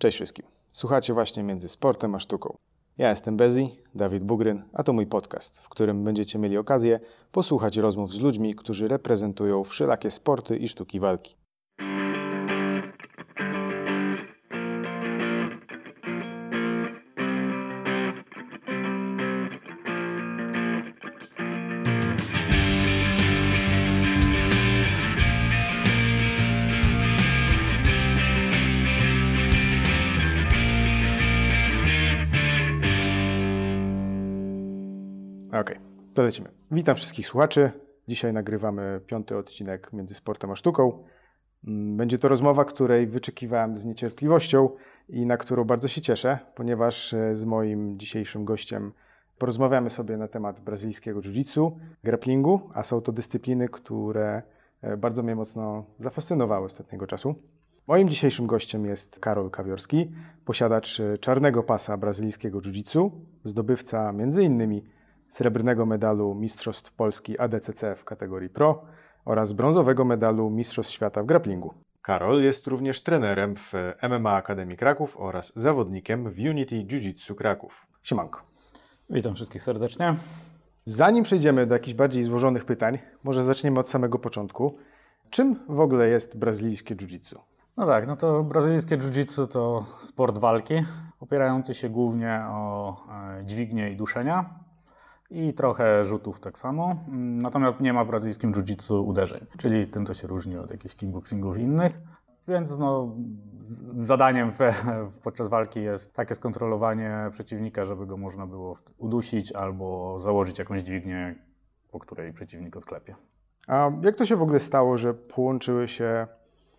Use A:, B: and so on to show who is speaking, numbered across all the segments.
A: Cześć wszystkim. Słuchacie właśnie między sportem a sztuką. Ja jestem Bezi, Dawid Bugryn, a to mój podcast, w którym będziecie mieli okazję posłuchać rozmów z ludźmi, którzy reprezentują wszelakie sporty i sztuki walki. To lecimy. Witam wszystkich słuchaczy. Dzisiaj nagrywamy piąty odcinek Między Sportem a Sztuką. Mm, będzie to rozmowa, której wyczekiwałem z niecierpliwością i na którą bardzo się cieszę, ponieważ e, z moim dzisiejszym gościem porozmawiamy sobie na temat brazylijskiego jiu-jitsu, grapplingu, a są to dyscypliny, które e, bardzo mnie mocno zafascynowały ostatniego czasu. Moim dzisiejszym gościem jest Karol Kawiorski, posiadacz e, czarnego pasa brazylijskiego jiu-jitsu, zdobywca m.in srebrnego medalu Mistrzostw Polski ADCC w kategorii Pro oraz brązowego medalu Mistrzostw Świata w grapplingu. Karol jest również trenerem w MMA Akademii Kraków oraz zawodnikiem w Unity Jiu-Jitsu Kraków. Siemanko.
B: Witam wszystkich serdecznie.
A: Zanim przejdziemy do jakichś bardziej złożonych pytań, może zaczniemy od samego początku. Czym w ogóle jest brazylijskie jiu-jitsu?
B: No tak, no to brazylijskie jiu-jitsu to sport walki, opierający się głównie o e, dźwignie i duszenia i trochę rzutów tak samo. Natomiast nie ma w brazylijskim jiu-jitsu uderzeń, czyli tym to się różni od jakichś kickboxingów innych. Więc no, zadaniem w, podczas walki jest takie skontrolowanie przeciwnika, żeby go można było udusić albo założyć jakąś dźwignię, po której przeciwnik odklepie.
A: A jak to się w ogóle stało, że połączyły się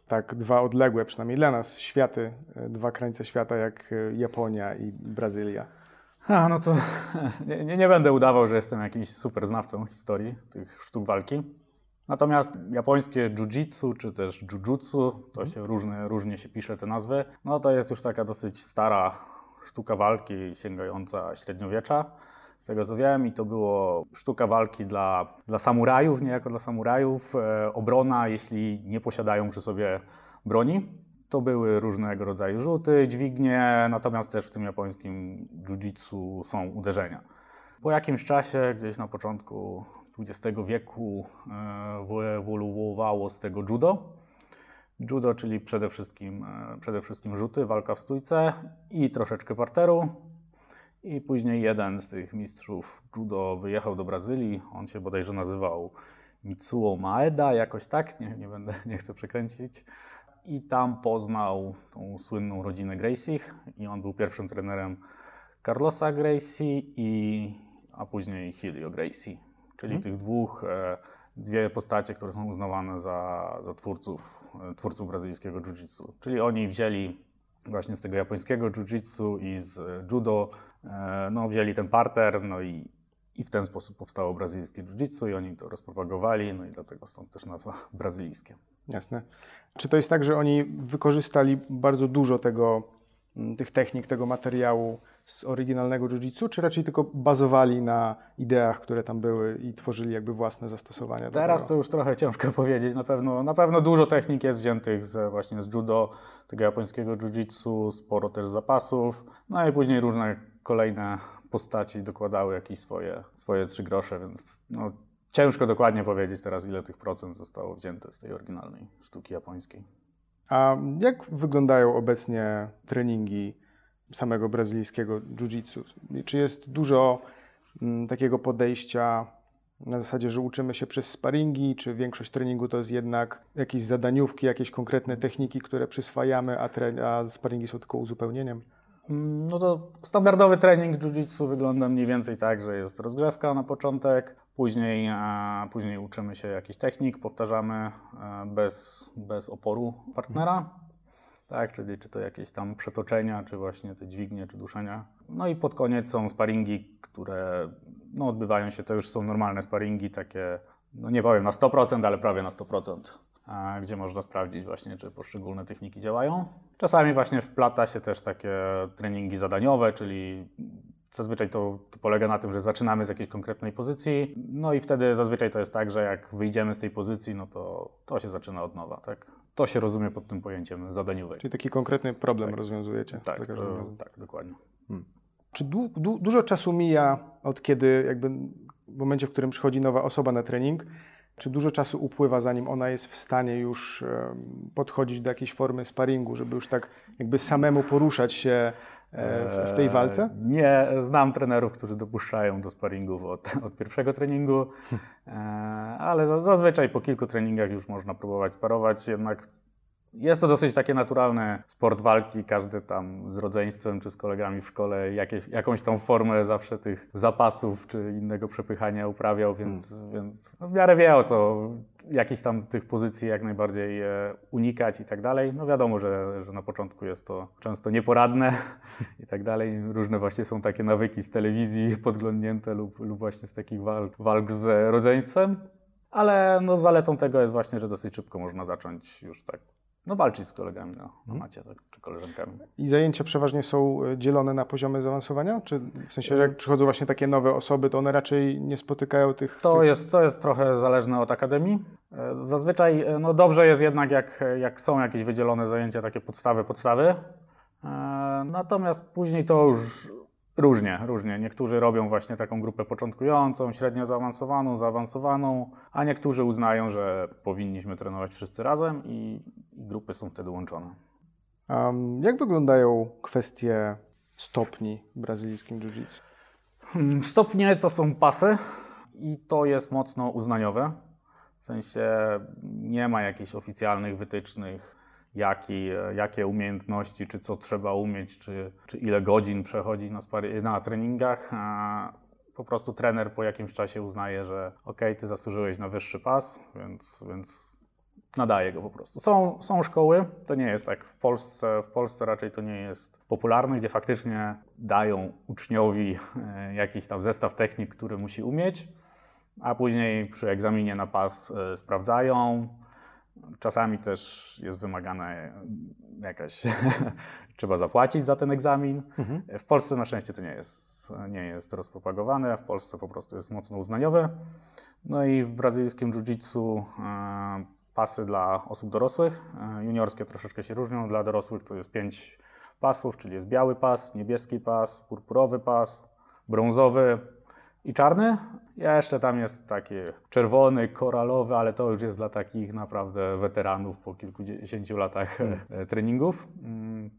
A: tak dwa odległe, przynajmniej dla nas, światy, dwa krańce świata jak Japonia i Brazylia?
B: A, no to nie, nie, będę udawał, że jestem jakimś super znawcą historii tych sztuk walki. Natomiast japońskie jiu-jitsu, czy też jujutsu, to się różne, różnie się pisze te nazwy, no to jest już taka dosyć stara sztuka walki sięgająca średniowiecza. Z tego co wiem, i to było sztuka walki dla, dla samurajów, niejako dla samurajów, e, obrona, jeśli nie posiadają przy sobie broni. To były różnego rodzaju rzuty, dźwignie, natomiast też w tym japońskim jiu-jitsu są uderzenia. Po jakimś czasie, gdzieś na początku XX wieku, e, wyewoluowało z tego judo. Judo, czyli przede wszystkim, e, przede wszystkim rzuty, walka w stójce i troszeczkę parteru. I później jeden z tych mistrzów judo wyjechał do Brazylii. On się bodajże nazywał Mitsuo Maeda, jakoś tak, nie, nie, będę, nie chcę przekręcić i tam poznał tą słynną rodzinę Gracie i on był pierwszym trenerem Carlosa Gracie i a później Helio Gracie, czyli hmm. tych dwóch, e, dwie postacie, które są uznawane za, za twórców, e, twórców brazylijskiego jiu-jitsu. Czyli oni wzięli właśnie z tego japońskiego jiu-jitsu i z judo, e, no wzięli ten parter, no i i w ten sposób powstało brazylijskie jiu-jitsu i oni to rozpropagowali, no i dlatego stąd też nazwa brazylijskie.
A: Jasne. Czy to jest tak, że oni wykorzystali bardzo dużo tego, tych technik, tego materiału z oryginalnego jiu-jitsu, czy raczej tylko bazowali na ideach, które tam były i tworzyli jakby własne zastosowania?
B: Teraz to już trochę ciężko powiedzieć. Na pewno, na pewno dużo technik jest wziętych z, właśnie z judo, tego japońskiego jiu-jitsu, sporo też zapasów, no i później różne kolejne postaci dokładały jakieś swoje, swoje trzy grosze, więc no, ciężko dokładnie powiedzieć teraz, ile tych procent zostało wzięte z tej oryginalnej sztuki japońskiej.
A: A jak wyglądają obecnie treningi samego brazylijskiego jiu-jitsu? Czy jest dużo m, mm, takiego podejścia na zasadzie, że uczymy się przez sparingi, czy większość treningu to jest jednak jakieś zadaniówki, jakieś konkretne techniki, które przyswajamy, a, tre- a sparingi są tylko uzupełnieniem?
B: Mm, no to standardowy trening jiu-jitsu wygląda mniej więcej tak, że jest rozgrzewka na początek, później, później uczymy się jakichś technik, powtarzamy e, bez, bez oporu partnera. Tak, czyli czy to jakieś tam przetoczenia, czy właśnie te dźwignie, czy duszenia. No i pod koniec są sparingi, które no, odbywają się, to już są normalne sparingi, takie, no nie powiem na 100%, ale prawie na 100% gdzie można sprawdzić właśnie, czy poszczególne techniki działają. Czasami właśnie wplata się też takie treningi zadaniowe, czyli Zazwyczaj to, to, polega na tym, że zaczynamy z jakiejś konkretnej pozycji, no i wtedy zazwyczaj to jest tak, że jak wyjdziemy z tej pozycji, no to to się zaczyna od nowa, tak? to się rozumie pod tym pojęciem zadaniowej.
A: Czyli taki konkretny problem tak. rozwiązujecie.
B: Tak, to, tak dokładnie. Hmm.
A: Czy du, du, dużo czasu mija od kiedy jakby w momencie, w którym przychodzi nowa osoba na trening, czy dużo czasu upływa, zanim ona jest w stanie już podchodzić do jakiejś formy sparingu, żeby już tak jakby samemu poruszać się e, w, tej walce?
B: Eee, nie, znam trenerów, którzy dopuszczają do sparingów od, od pierwszego treningu, eee, ale zazwyczaj po kilku treningach już można próbować sparować, jednak jest to dosyć takie naturalne sport walki. Każdy tam z rodzeństwem czy z kolegami w szkole jakieś, jakąś tą formę zawsze tych zapasów czy innego przepychania uprawiał, więc, hmm. więc no w miarę wie o co, jakichś tam tych pozycji jak najbardziej e, unikać i tak dalej. No wiadomo, że, że na początku jest to często nieporadne i tak dalej. Różne właśnie są takie nawyki z telewizji podglądnięte lub, lub właśnie z takich walk, walk z rodzeństwem. Ale no, zaletą tego jest właśnie, że dosyć szybko można zacząć już tak no, walczyć z kolegami na, na mhm. macie tak, czy koleżankami.
A: I zajęcia przeważnie są e, dzielone na poziomy zaawansowania? Czy w sensie, że jak przychodzą właśnie takie nowe osoby, to one raczej nie spotykają tych...
B: To,
A: tych...
B: Jest, to jest trochę zależne od akademii. E, zazwyczaj e, no, dobrze jest jednak, jak, jak są jakieś wydzielone zajęcia, takie podstawy, podstawy. Natomiast później to już Różnie, różnie. Niektórzy robią właśnie taką grupę początkującą, średnio zaawansowaną, zaawansowaną, a niektórzy uznają, że powinniśmy trenować wszyscy razem i, grupy są wtedy łączone.
A: Um, jak wyglądają kwestie stopni w brazylijskim jiu-jitsu?
B: Hmm, stopnie to są pasy i to jest mocno uznaniowe. W sensie nie ma jakichś oficjalnych wytycznych jaki, jakie umiejętności, czy co trzeba umieć, czy, czy ile godzin przechodzić na, na treningach. Po prostu trener po jakimś czasie uznaje, że ok, ty zasłużyłeś na wyższy pas, więc, więc nadaje go po prostu. Są, są szkoły, to nie jest tak w Polsce, w Polsce raczej to nie jest popularne, gdzie faktycznie dają uczniowi e, jakiś tam zestaw technik, który musi umieć, a później przy egzaminie na pas e, sprawdzają, Czasami też jest wymagane jakaś, trzeba zapłacić za ten egzamin. Mhm. W Polsce na szczęście to nie jest, nie jest rozpropagowane, w Polsce po prostu jest mocno uznaniowe. No i w brazylijskim jiu-jitsu e, pasy dla osób dorosłych, e, juniorskie troszeczkę się różnią, dla dorosłych to jest pięć pasów, czyli jest biały pas, niebieski pas, purpurowy pas, brązowy, i czarny. Jeszcze tam jest taki czerwony, koralowy, ale to już jest dla takich naprawdę weteranów po kilkudziesięciu latach hmm. E, treningów. Mm,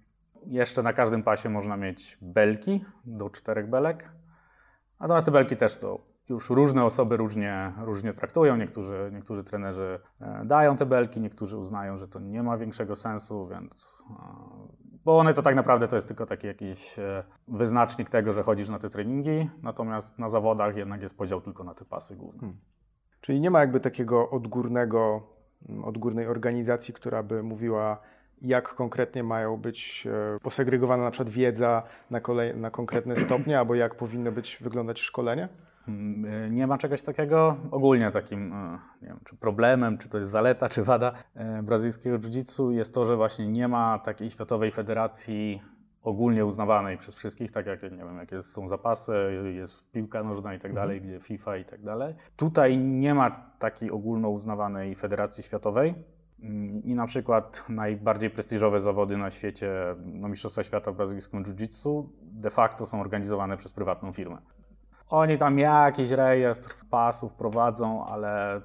B: jeszcze na każdym pasie można mieć belki, do czterech belek. Natomiast te belki też to już różne osoby różnie, różnie traktują. Niektórzy, niektórzy trenerzy e, dają te belki, niektórzy uznają, że to nie ma większego sensu, więc e, bo one to tak naprawdę to jest tylko taki jakiś e, wyznacznik tego, że chodzisz na te treningi, natomiast na zawodach jednak jest podział tylko na te pasy główne. Hmm.
A: Czyli nie ma jakby takiego odgórnego, mm, odgórnej organizacji, która by mówiła, jak konkretnie mają być e, posegregowana na przykład wiedza na, kolej, na konkretne stopnie, albo jak powinno być wyglądać szkolenie?
B: Mm, e, nie ma czegoś takiego. Ogólnie takim e, nie wiem, czy problemem, czy to jest zaleta, czy wada e, brazylijskiego jiu-jitsu jest to, że właśnie nie ma takiej światowej federacji ogólnie uznawanej przez wszystkich, tak jak nie wiem, jakie są zapasy, jest piłka nożna i tak dalej, mhm. gdzie FIFA i tak dalej. Tutaj nie ma takiej ogólno uznawanej federacji światowej. Mm, I na przykład najbardziej prestiżowe zawody na świecie, no Mistrzostwa Świata w brazylijskim jiu-jitsu, de facto są organizowane przez prywatną firmę. Oni tam jakiś rejestr pasów prowadzą, ale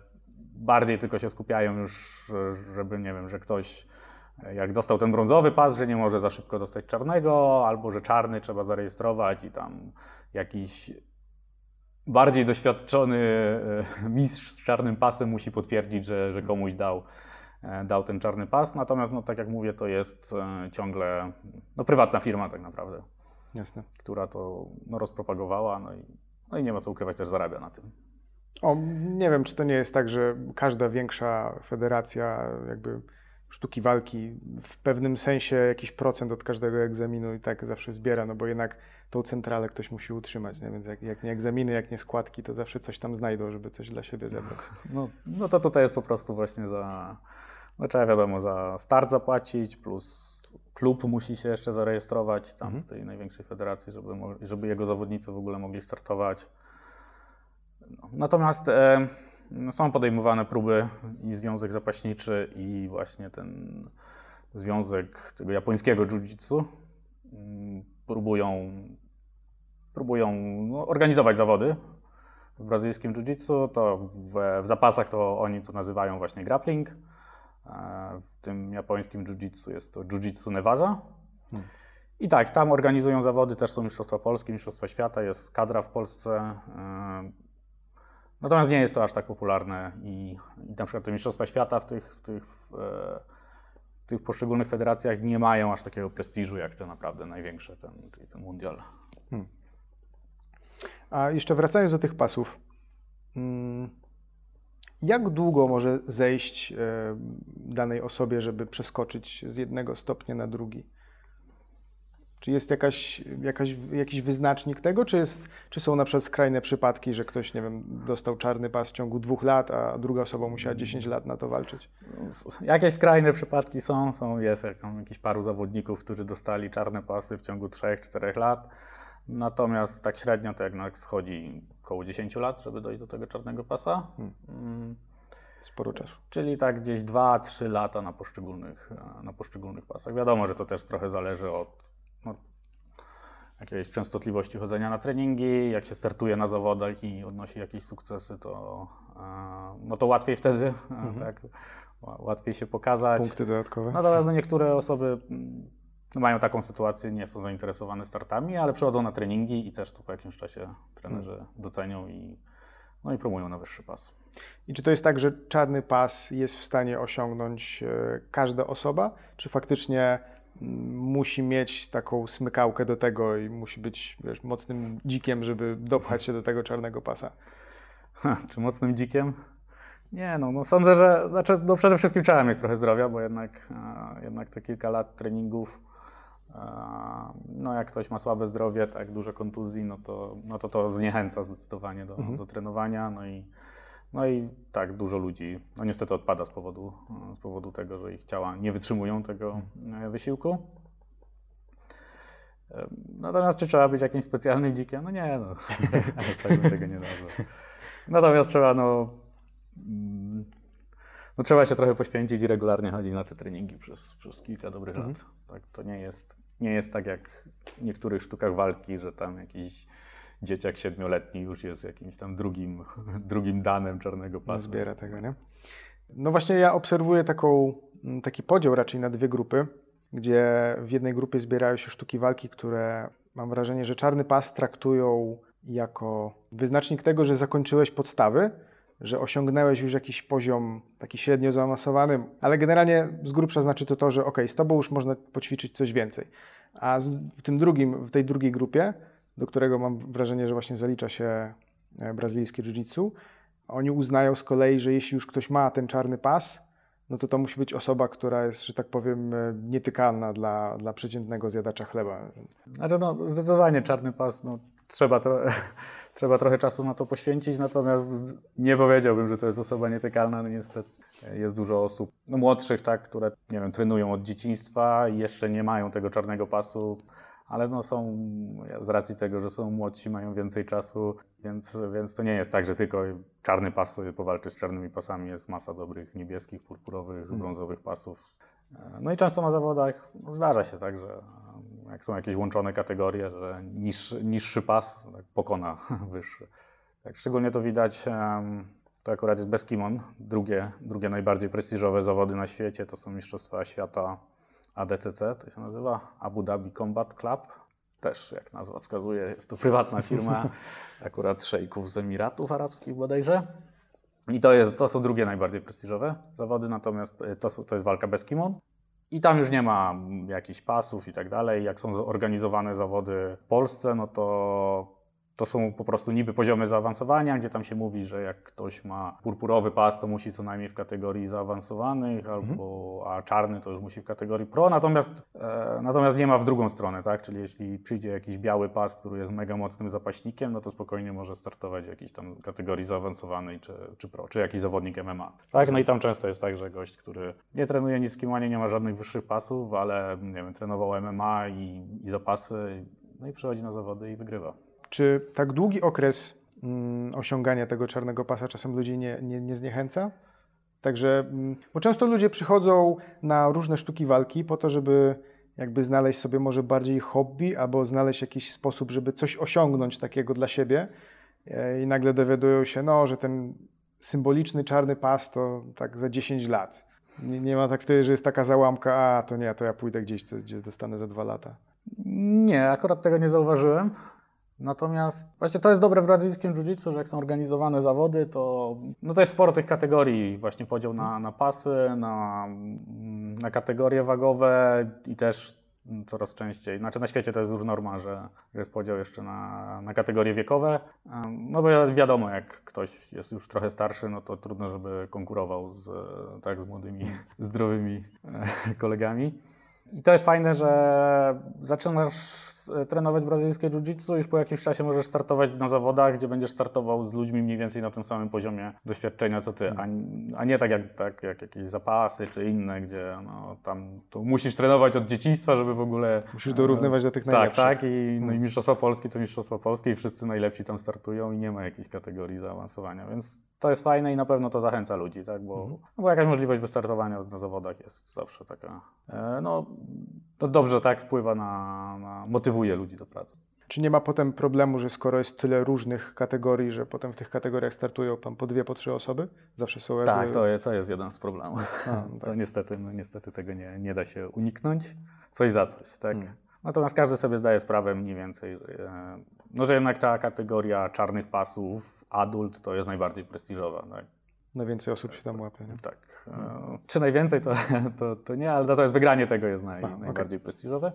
B: bardziej tylko się skupiają już, żeby nie wiem, że ktoś jak dostał ten brązowy pas, że nie może za szybko dostać czarnego, albo że czarny trzeba zarejestrować i tam jakiś bardziej doświadczony e, mistrz z czarnym pasem musi potwierdzić, że, że komuś dał, e, dał ten czarny pas. Natomiast, no, tak jak mówię, to jest e, ciągle no, prywatna firma tak naprawdę,
A: Jasne.
B: która to no, rozpropagowała. No i no i nie ma co ukrywać, też zarabia na tym.
A: O, nie wiem, czy to nie jest tak, że każda większa federacja jakby sztuki walki w pewnym sensie jakiś procent od każdego egzaminu i tak zawsze zbiera, no bo jednak tą centralę ktoś musi utrzymać, nie? więc jak, jak nie egzaminy, jak nie składki, to zawsze coś tam znajdą, żeby coś dla siebie zebrać.
B: No, no to tutaj jest po prostu właśnie za, no trzeba wiadomo, za start zapłacić, plus klub musi się jeszcze zarejestrować tam mhm. w tej największej federacji, żeby, żeby jego zawodnicy w ogóle mogli startować. No. Natomiast e, no, są podejmowane próby i Związek Zapaśniczy i właśnie ten Związek tego japońskiego jiu-jitsu mm, próbują, próbują no, organizować zawody w brazylijskim jiu-jitsu. To w, w, zapasach to oni to nazywają właśnie grappling. E, w tym japońskim jiu-jitsu jest to jiu-jitsu Nevaza. Hmm. I tak, tam organizują zawody, też są Mistrzostwa Polskie, Mistrzostwa Świata, jest kadra w Polsce. E, natomiast nie jest to aż tak popularne i, i na przykład te Mistrzostwa Świata w tych, w tych, w, w tych poszczególnych federacjach nie mają aż takiego prestiżu jak te naprawdę największe, ten, czyli ten mundial. Hmm.
A: A jeszcze wracając do tych pasów, mm, jak długo może zejść e, danej osobie, żeby przeskoczyć z jednego stopnia na drugi? Czy jest jakaś, jakaś, jakiś wyznacznik tego, czy, jest, czy są na przykład skrajne przypadki, że ktoś, nie wiem, dostał czarny pas w ciągu dwóch lat, a druga osoba musiała 10 lat na to walczyć?
B: Jakieś skrajne przypadki są, są jest jakiś paru zawodników, którzy dostali czarne pasy w ciągu 3-4 lat. Natomiast tak średnio to jednak schodzi około 10 lat, żeby dojść do tego czarnego pasa. Hmm. Mm.
A: Sporo czasu.
B: Czyli tak gdzieś 2-3 lata na poszczególnych, na poszczególnych pasach. Wiadomo, że to też trochę zależy od no, jakiejś częstotliwości chodzenia na treningi, jak się startuje na zawodach i odnosi jakieś sukcesy, to, no to łatwiej wtedy, mhm. tak, łatwiej się pokazać.
A: Punkty dodatkowe.
B: Natomiast no, niektóre osoby no, mają taką sytuację, nie są zainteresowane startami, ale przychodzą na treningi i też tu po jakimś czasie trenerzy hmm. docenią i, no i promują na wyższy pas.
A: I czy to jest tak, że czarny pas jest w stanie osiągnąć e, każda osoba, czy faktycznie mm, musi mieć taką smykałkę do tego i musi być wiesz, mocnym dzikiem, żeby dopchać się do tego czarnego pasa?
B: Ha, czy mocnym dzikiem? Nie, no, no sądzę, że znaczy, no przede wszystkim trzeba mieć trochę zdrowia, bo jednak, jednak te kilka lat treningów no jak ktoś ma słabe zdrowie, tak, dużo kontuzji, no to no to, to zniechęca zdecydowanie do, mhm. do trenowania. No i, no i tak, dużo ludzi no niestety odpada z powodu, z powodu tego, że ich ciała nie wytrzymują tego mhm. E, wysiłku. Natomiast czy trzeba być jakimś specjalnym dzikiem? No nie, no, tak bym tego nie nazwał. Natomiast trzeba, no, mm, no, trzeba się trochę poświęcić i regularnie chodzić na te treningi przez, przez kilka dobrych mhm. lat. Tak, to nie jest, nie jest tak jak w niektórych sztukach walki, że tam jakiś dzieciak siedmioletni już jest jakimś tam drugim, drugim danem czarnego.
A: Nie zbiera tego, nie? No właśnie ja obserwuję taką, mm, taki podział raczej na dwie grupy, gdzie w jednej grupie zbierają się sztuki walki, które mam wrażenie, że czarny pas traktują jako wyznacznik tego, że zakończyłeś podstawy, że osiągnąłeś już jakiś poziom taki średnio zaawansowany, ale generalnie z grubsza znaczy to to, że ok, z tobą już można poćwiczyć coś więcej. A w tym drugim, w tej drugiej grupie, do którego mam wrażenie, że właśnie zalicza się e, brazylijskie jiu-jitsu, oni uznają z kolei, że jeśli już ktoś ma ten czarny pas, no to to musi być osoba, która jest, że tak powiem, e, nietykalna dla, dla przeciętnego zjadacza chleba.
B: Znaczy no, zdecydowanie czarny pas, no, trzeba, to, trzeba trochę czasu na to poświęcić, natomiast nie powiedziałbym, że to jest osoba nietykalna. No niestety jest dużo osób no, młodszych, tak, które nie wiem, trenują od dzieciństwa i jeszcze nie mają tego czarnego pasu, ale no są z racji tego, że są młodsi, mają więcej czasu, więc, więc to nie jest tak, że tylko czarny pas sobie powalczy z czarnymi pasami. Jest masa dobrych niebieskich, purpurowych, hmm. brązowych pasów. No i często na zawodach zdarza się tak, że jak są jakieś łączone kategorie, że niższy, niższy pas tak, pokona wyższy. Tak, szczególnie to widać, to akurat jest Beskimon, drugie, drugie najbardziej prestiżowe zawody na świecie, to są Mistrzostwa Świata ADCC, to się nazywa Abu Dhabi Combat Club. Też, jak nazwa wskazuje, jest to prywatna firma, akurat szejków z Emiratów Arabskich bodajże. I to, jest, to są drugie najbardziej prestiżowe zawody, natomiast e, to, to jest walka bez kimon. I tam już nie ma jakichś pasów i tak dalej. Jak są zorganizowane zawody w Polsce, no to to są po prostu niby poziomy zaawansowania, gdzie tam się mówi, że jak ktoś ma purpurowy pas, to musi co najmniej w kategorii zaawansowanych, mhm. albo, a czarny to już musi w kategorii pro, natomiast, e, natomiast nie ma w drugą stronę, tak? Czyli jeśli przyjdzie jakiś biały pas, który jest mega mocnym zapaśnikiem, no to spokojnie może startować w jakiejś tam kategorii zaawansowanej czy, czy pro, czy jakiś zawodnik MMA. Tak? No i tam często jest tak, że gość, który nie trenuje niskim łanie, nie ma żadnych wyższych pasów, ale nie wiem, trenował MMA i, i zapasy, no i przychodzi na zawody i wygrywa.
A: Czy tak długi okres mm, osiągania tego czarnego pasa czasem ludzi nie, nie, nie zniechęca. Także, mm, bo często ludzie przychodzą na różne sztuki walki po to, żeby jakby znaleźć sobie może bardziej hobby albo znaleźć jakiś sposób, żeby coś osiągnąć takiego dla siebie e, i nagle dowiadują się, no, że ten symboliczny czarny pas to tak za 10 lat. Nie, nie ma tak wtedy, że jest taka załamka, a to nie, to ja pójdę gdzieś, gdzie dostanę za dwa lata.
B: Nie, akurat tego nie zauważyłem. Natomiast właśnie to jest dobre w brazylijskim jiu-jitsu, że jak są organizowane zawody, to, no to jest sporo tych kategorii, właśnie podział na, na pasy, na, na kategorie wagowe i też coraz częściej, znaczy na świecie to jest już norma, że jest podział jeszcze na, na kategorie wiekowe. No bo wiadomo, jak ktoś jest już trochę starszy, no to trudno, żeby konkurował z, tak, z młodymi, zdrowymi e, kolegami. I to jest fajne, że zaczynasz trenować brazylijskie jiu-jitsu, już po jakimś czasie możesz startować na zawodach, gdzie będziesz startował z ludźmi mniej więcej na tym samym poziomie doświadczenia co ty, a, a nie tak jak, tak jak jakieś zapasy czy inne, gdzie no, tam to musisz trenować od dzieciństwa, żeby w ogóle...
A: Musisz dorównywać do tych tak, najlepszych.
B: Tak, tak. I, no i hmm. Mistrzostwa Polski to Mistrzostwa Polskie i wszyscy najlepsi tam startują i nie ma jakiejś kategorii zaawansowania, więc to jest fajne i na pewno to zachęca ludzi, tak? bo, mhm. no bo jakaś możliwość wystartowania na zawodach jest zawsze taka, e, no to dobrze tak wpływa na, na, motywuje ludzi do pracy.
A: Czy nie ma potem problemu, że skoro jest tyle różnych kategorii, że potem w tych kategoriach startują tam po dwie, po trzy osoby? Zawsze są
B: jakby... Tak, to, to jest jeden z problemów. A, tak. To niestety, no, niestety tego nie, nie da się uniknąć. Coś za coś, tak? Hmm. Natomiast każdy sobie zdaje sprawę mniej więcej, e, no, że jednak ta kategoria czarnych pasów, adult, to jest najbardziej prestiżowa. Tak?
A: Najwięcej osób się tam łapie. Nie?
B: Tak. Hmm. Czy najwięcej, to, to, to nie, ale natomiast wygranie tego jest naj, A, najbardziej okay. prestiżowe.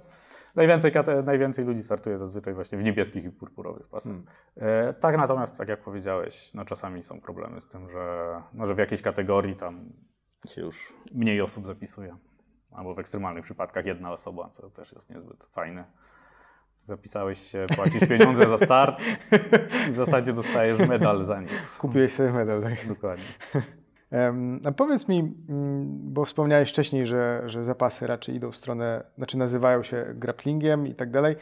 B: Najwięcej, najwięcej ludzi startuje zazwyczaj właśnie w niebieskich i purpurowych pasach. Hmm. E, tak natomiast, tak jak powiedziałeś, no czasami są problemy z tym, że, no, że w jakiejś kategorii tam się już mniej osób zapisuje. Albo w ekstremalnych przypadkach jedna osoba, co też jest niezbyt fajne. Zapisałeś się, płacisz pieniądze za start i w zasadzie dostajesz medal za nic.
A: Kupiłeś sobie medal, tak?
B: Dokładnie.
A: A powiedz mi, mm, bo wspomniałeś wcześniej, że, że zapasy raczej idą w stronę, znaczy nazywają się grapplingiem i tak dalej.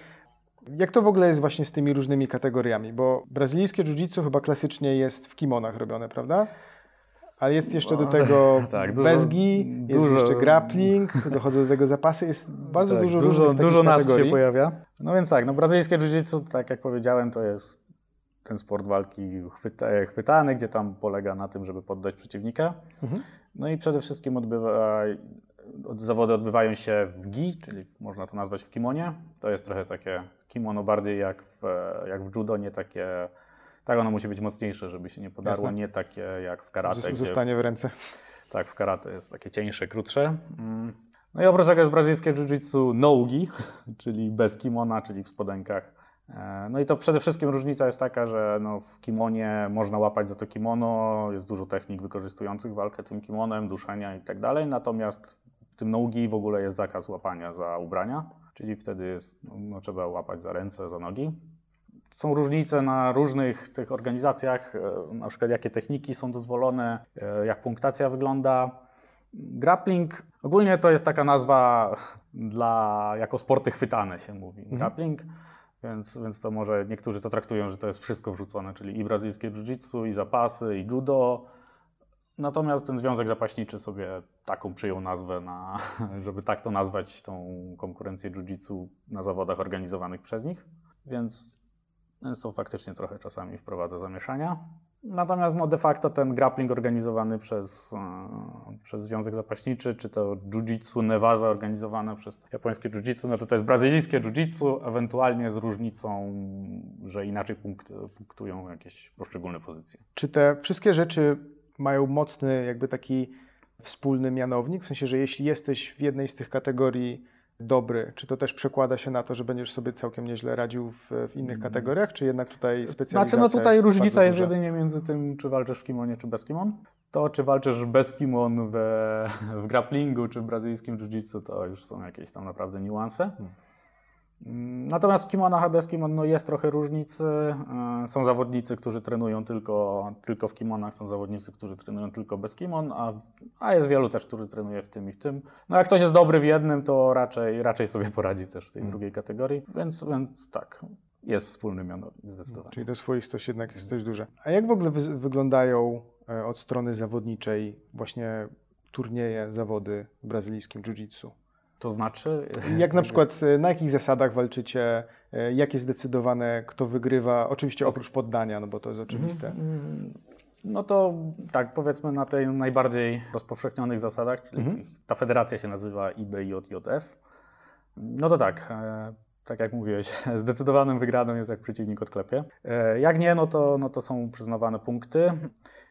A: Jak to w ogóle jest właśnie z tymi różnymi kategoriami? Bo brazylijskie jiu-jitsu chyba klasycznie jest w kimonach robione, prawda? Ale jest jeszcze do tego tak, dużo, bezgi, jest dużo, jeszcze grappling, dochodzą do tego zapasy, jest bardzo tak, dużo
B: Dużo, dużo nazw się pojawia. No więc tak, no brazylijskie jiu-jitsu, tak jak powiedziałem, to jest ten sport walki chwyta, chwytany, gdzie tam polega na tym, żeby poddać przeciwnika. Mhm. No i przede wszystkim odbywa, zawody odbywają się w gi, czyli można to nazwać w kimonie. To jest trochę takie kimono bardziej jak w, jak w judo, nie takie tak, ono musi być mocniejsze, żeby się nie podarło, Jasne. nie takie jak w karate.
A: Zostanie w ręce.
B: Tak, w karate jest takie cieńsze, krótsze. Mm. No i oprócz tego jest brazylijskie jiu-jitsu no-gi, czyli bez kimona, czyli w spodenkach. E, no i to przede wszystkim różnica jest taka, że no w kimonie można łapać za to kimono, jest dużo technik wykorzystujących walkę tym kimonem, duszenia i tak dalej, natomiast w tym nogi w ogóle jest zakaz łapania za ubrania, czyli wtedy jest, no, trzeba łapać za ręce, za nogi są różnice na różnych tych organizacjach, e, na przykład jakie techniki są dozwolone, e, jak punktacja wygląda. Grappling ogólnie to jest taka nazwa dla, jako sporty chwytane się mówi. Mhm. Więc, więc to może niektórzy to traktują, że to jest wszystko wrzucone, czyli i brazylijskie jiu-jitsu, i zapasy, i judo. Natomiast ten związek zapaśniczy sobie taką przyjął nazwę, na, żeby tak to nazwać, tą konkurencję jiu-jitsu na zawodach organizowanych przez nich. Więc więc to faktycznie trochę czasami wprowadza zamieszania. Natomiast no, de facto ten grappling organizowany przez, e, przez Związek Zapaśniczy, czy to jiu-jitsu Nevaza organizowane przez japońskie jiu-jitsu, no to to jest brazylijskie jiu-jitsu, ewentualnie z różnicą, że inaczej punkt, punktują jakieś poszczególne pozycje.
A: Czy te wszystkie rzeczy mają mocny jakby taki wspólny mianownik? W sensie, że jeśli jesteś w jednej z tych kategorii dobry? Czy to też przekłada się na to, że będziesz sobie całkiem nieźle radził w, w innych mm. kategoriach, czy jednak tutaj specjalizacja
B: Znaczy, no tutaj jest różnica jest jedynie między tym, czy walczysz w kimonie, czy bez kimon. To, czy walczysz bez kimon we, w grapplingu, czy w brazylijskim jiu-jitsu, to już są jakieś tam naprawdę niuanse. Hmm. Natomiast w kimonach bez kimon no jest trochę różnicy. E, są zawodnicy, którzy trenują tylko, tylko w kimonach, są zawodnicy, którzy trenują tylko bez kimon, a, a jest wielu też, którzy trenuje w tym i w tym. No jak ktoś jest dobry w jednym, to raczej, raczej sobie poradzi też w tej hmm. drugiej kategorii, więc, więc tak. jest wspólny mianownik zdecydowanie.
A: Czyli to swoistość jednak jest dość duża. A jak w ogóle wy wyglądają e, od strony zawodniczej właśnie turnieje, zawody w brazylijskim jiu-jitsu?
B: To znaczy?
A: Jak na przykład, e, na jakich zasadach walczycie, e, jak jest zdecydowane, kto wygrywa, oczywiście oprócz poddania, no bo to jest oczywiste.
B: Mm, No to tak, powiedzmy na tej najbardziej rozpowszechnionych zasadach, czyli ta federacja się nazywa IBJJF. No to tak, e, tak jak mówiłeś, zdecydowanym wygraną jest jak przeciwnik odklepie. E, jak nie, no to, no to są przyznawane punkty.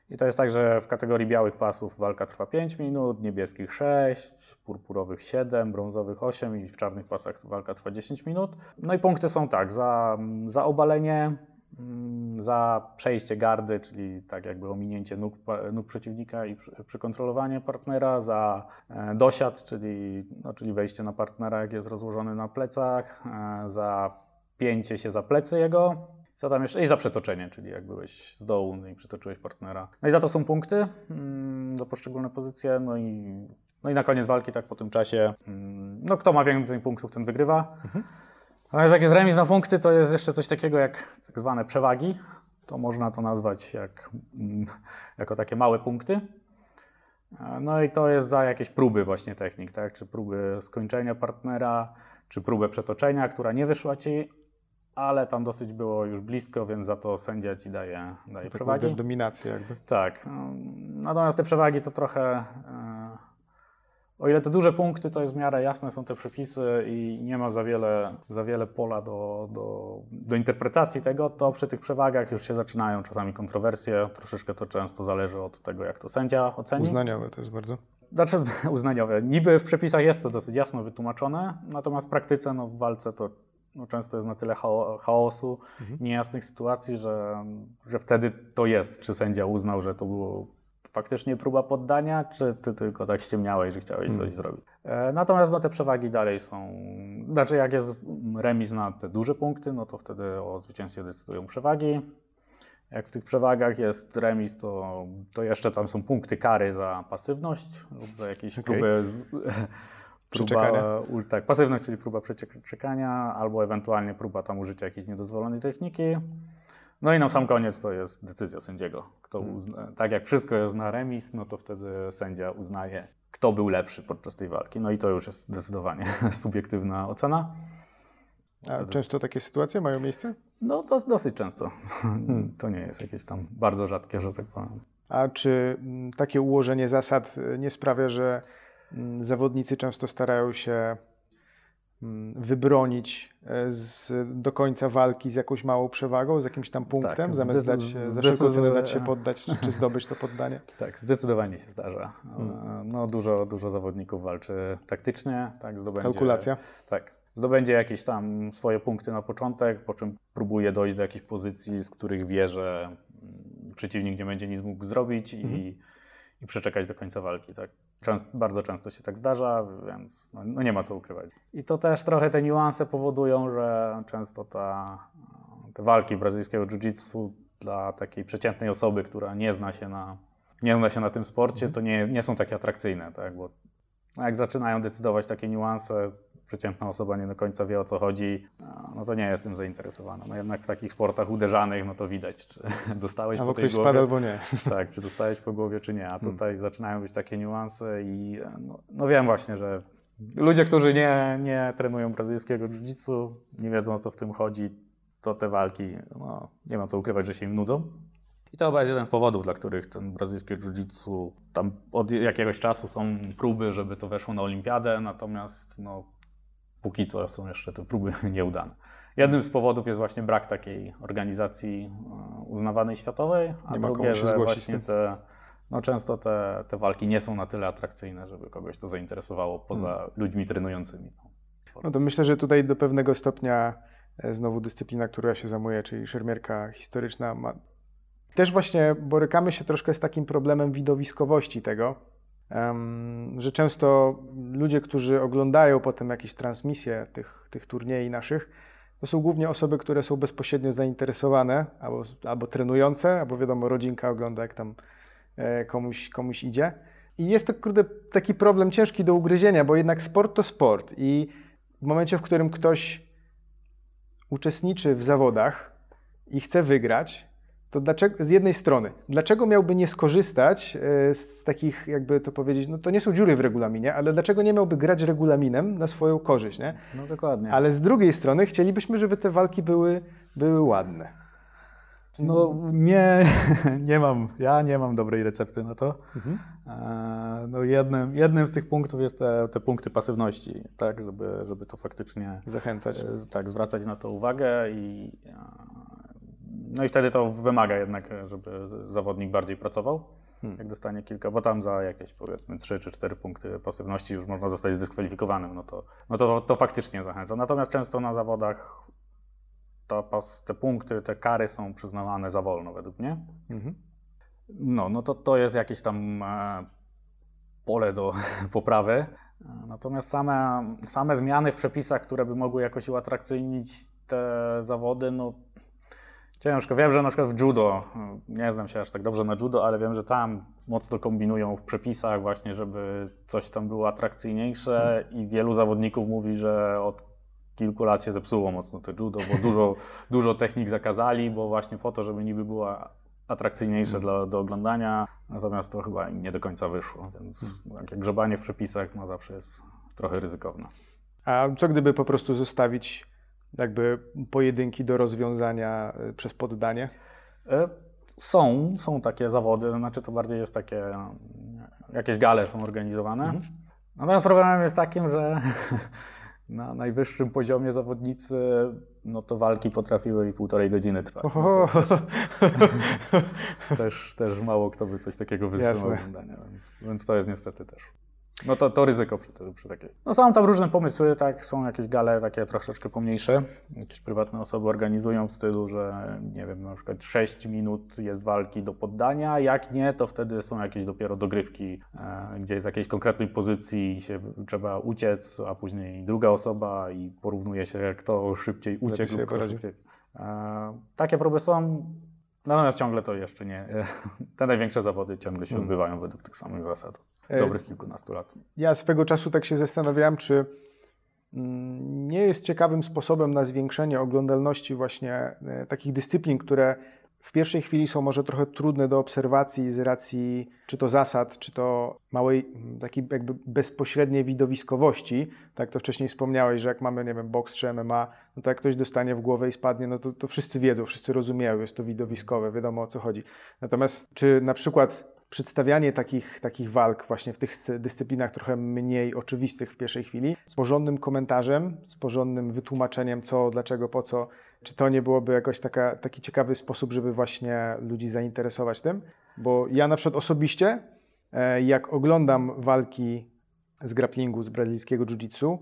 B: I to jest tak, że w kategorii białych pasów walka trwa 5 minut, niebieskich 6, purpurowych 7, brązowych 8 i w czarnych pasach walka trwa 10 minut. No i punkty są tak, za, za obalenie, za przejście gardy, czyli tak jakby ominięcie nóg, nóg przeciwnika i przy- przykontrolowanie partnera, za e, dosiad, czyli, no, czyli wejście na partnera, jak jest rozłożony na plecach, e, za pięcie się za plecy jego, co tam jeszcze? I za przetoczenie, czyli jak byłeś z dołu no i przytoczyłeś partnera. No i za to są punkty mm, za poszczególne pozycje, no i, no i na koniec walki, tak po tym czasie, mm, no kto ma więcej punktów, ten wygrywa. Natomiast jak jest remis na punkty, to jest jeszcze coś takiego jak tak zwane przewagi. To można to nazwać jak, mm, jako takie małe punkty. E, No i to jest za jakieś próby właśnie technik, tak? Czy próby skończenia partnera, czy próbę przetoczenia, która nie wyszła ci, ale tam dosyć było już blisko, więc za to sędzia ci daje, daje
A: Taką
B: przewagi.
A: do- dominację jakby.
B: Tak. Natomiast te przewagi to trochę. O ile te duże punkty to jest w miarę jasne, są te przepisy i nie ma za wiele, za wiele pola do, do, do interpretacji tego, to przy tych przewagach już się zaczynają czasami kontrowersje. Troszeczkę to często zależy od tego, jak to sędzia oceni.
A: Uznaniowe to jest bardzo.
B: Znaczy uznaniowe. Niby w przepisach jest to dosyć jasno wytłumaczone, natomiast w praktyce, no, w walce to no, często jest na tyle chao- chaosu, niejasnych sytuacji, że, że wtedy to jest, czy sędzia uznał, że to było faktycznie próba poddania, czy ty tylko tak ściemniałeś, że chciałeś coś zrobić. E, natomiast no, te przewagi dalej są, znaczy jak jest remis na te duże punkty, no to wtedy o zwycięstwie decydują przewagi. Jak w tych przewagach jest remis, to, to jeszcze tam są punkty kary za pasywność lub za jakieś
A: Okej.
B: próby. Z, próba, tak, pasywność, czyli próba przeczekania, albo ewentualnie próba tam użycia jakiejś niedozwolonej techniki. No i na sam koniec to jest decyzja sędziego. Kto
A: Hmm.
B: uzna, tak jak wszystko jest na remis, no to wtedy sędzia uznaje, kto był lepszy podczas tej walki. No i to już jest zdecydowanie subiektywna ocena.
A: A często takie sytuacje mają miejsce?
B: No dos, dosyć często.
A: Hmm.
B: To nie jest jakieś tam bardzo rzadkie, że tak powiem.
A: A czy mm, takie ułożenie zasad y, nie sprawia, że mm, zawodnicy często starają się wybronić e, z, do końca walki z jakąś małą przewagą, z jakimś tam punktem,
B: Tak,
A: zamiast dać, się- za wszelką cenę dać się poddać, czy, czy zdobyć to poddanie?
B: Tak, zdecydowanie się zdarza.
A: Hmm.
B: No, dużo, dużo zawodników walczy taktycznie, tak, zdobędzie...
A: Kalkulacja.
B: Tak, zdobędzie jakieś tam swoje punkty na początek, po czym próbuje dojść do jakichś pozycji, z których wie, że mm, przeciwnik nie będzie nic mógł zrobić
A: Mhm.
B: i, i przeczekać do końca walki, tak. Częst, bardzo często się tak zdarza, więc no, no nie ma co ukrywać. I to też trochę te niuanse powodują, że często ta, te walki brazylijskiego jiu-jitsu dla takiej przeciętnej osoby, która nie zna się na, nie zna się na tym sporcie, to nie, nie są takie atrakcyjne, tak? Bo no jak zaczynają decydować takie niuanse, przeciętna osoba nie do końca wie o co chodzi, no to nie jest tym zainteresowana. No jednak w takich sportach uderzanych, no to widać, czy dostałeś
A: Albo
B: po tej
A: ktoś
B: głowie.
A: spada, albo nie.
B: Tak, czy dostałeś po głowie, czy nie. A
A: Hmm.
B: tutaj zaczynają być takie niuanse i e, no, no wiem właśnie, że ludzie, którzy nie, nie trenują brazylijskiego jiu-jitsu, nie wiedzą o co w tym chodzi, to te walki, no, nie ma co ukrywać, że się im nudzą. I to chyba jest jeden z powodów, dla których ten brazylijskie jiu-jitsu, tam od jakiegoś czasu są próby, żeby to weszło na olimpiadę, natomiast no, póki co są jeszcze te próby nieudane. Jednym z powodów jest właśnie brak takiej organizacji e, uznawanej światowej, a
A: Nie
B: drugie, że właśnie te, no często te, te walki nie są na tyle atrakcyjne, żeby kogoś to zainteresowało poza
A: Hmm.
B: ludźmi trenującymi.
A: No to myślę, że tutaj do pewnego stopnia e, znowu dyscyplina, która się zajmuje, czyli szermierka historyczna, ma... też właśnie borykamy się troszkę z takim problemem widowiskowości tego, że często ludzie, którzy oglądają potem jakieś transmisje tych, tych turniejów naszych, to są głównie osoby, które są bezpośrednio zainteresowane, albo, albo trenujące, albo wiadomo, rodzinka ogląda, jak tam e, komuś, komuś idzie. I jest to, kurde, taki problem ciężki do ugryzienia, bo jednak sport to sport i w momencie, w którym ktoś uczestniczy w zawodach i chce wygrać, to dlaczego, z jednej strony, dlaczego miałby nie skorzystać e, z takich, jakby to powiedzieć, no to nie są dziury w regulaminie, ale dlaczego nie miałby grać regulaminem na swoją korzyść, nie?
B: No dokładnie.
A: Ale z drugiej strony chcielibyśmy, żeby te walki były, były ładne.
B: No nie, nie mam, ja nie mam dobrej recepty na to. Mhm. E, no jednym, jednym z tych punktów jest te, te punkty pasywności, tak, żeby, żeby to faktycznie
A: zachęcać.
B: E, tak, zwracać na to uwagę i no i wtedy to wymaga jednak, żeby zawodnik bardziej pracował. Hmm. Jak dostanie kilka, bo tam za jakieś powiedzmy 3 czy 4 punkty pasywności już można zostać zdyskwalifikowanym, no to, no to, to faktycznie zachęca. Natomiast często na zawodach to, te punkty, te kary są przyznawane za wolno według mnie. Mhm. No, no to to jest jakieś tam e, pole do poprawy. Natomiast same, same zmiany w przepisach, które by mogły jakoś uatrakcyjnić te zawody, no Ciężko. Wiem, że na przykład w judo, nie znam się aż tak dobrze na judo, ale wiem, że tam mocno kombinują w przepisach właśnie, żeby coś tam było atrakcyjniejsze i wielu zawodników mówi, że od kilku lat się zepsuło mocno to judo, bo dużo, dużo technik zakazali, bo właśnie po to, żeby niby była atrakcyjniejsze hmm. dla, do oglądania, natomiast to chyba nie do końca wyszło, więc hmm. takie grzebanie w przepisach no, zawsze jest trochę ryzykowne.
A: A co gdyby po prostu zostawić jakby pojedynki do rozwiązania e, przez poddanie?
B: E, są, są takie zawody, znaczy to bardziej jest takie, jakieś gale są organizowane. Mhm. Natomiast problemem jest takim, że na najwyższym poziomie zawodnicy, no to walki potrafiły i półtorej godziny trwać. No też, też mało kto by coś takiego wytrzymał oglądania, więc, więc to jest niestety też. No to, to ryzyko przy, przy takiej. No są tam różne pomysły, tak, są jakieś gale takie troszeczkę pomniejsze. Jakieś prywatne osoby organizują w stylu, że nie wiem, na przykład 6 minut jest walki do poddania, jak nie, to wtedy są jakieś dopiero dogrywki, e, gdzie z jakiejś konkretnej pozycji się trzeba uciec, a później druga osoba i porównuje się, kto szybciej uciekł kto szybciej. E, takie próby są. Natomiast ciągle to jeszcze nie. Te największe zawody ciągle się hmm. odbywają według tych samych zasad. E, dobrych kilkunastu lat.
A: Ja swego czasu tak się zastanawiałem, czy mm, nie jest ciekawym sposobem na zwiększenie oglądalności właśnie e, takich dyscyplin, które w pierwszej chwili są może trochę trudne do obserwacji z racji czy to zasad, czy to małej, takiej jakby bezpośredniej widowiskowości. Tak to wcześniej wspomniałeś, że jak mamy, nie wiem, boks czy MMA, no to jak ktoś dostanie w głowę i spadnie, no to, to wszyscy wiedzą, wszyscy rozumieją, jest to widowiskowe, wiadomo o co chodzi. Natomiast czy na przykład przedstawianie takich, takich walk właśnie w tych dyscyplinach trochę mniej oczywistych w pierwszej chwili, z porządnym komentarzem, z porządnym wytłumaczeniem co, dlaczego, po co, czy to nie byłoby jakoś taka, taki ciekawy sposób, żeby właśnie ludzi zainteresować tym? Bo ja na przykład osobiście, e, jak oglądam walki z grapplingu, z brazylijskiego jiu-jitsu,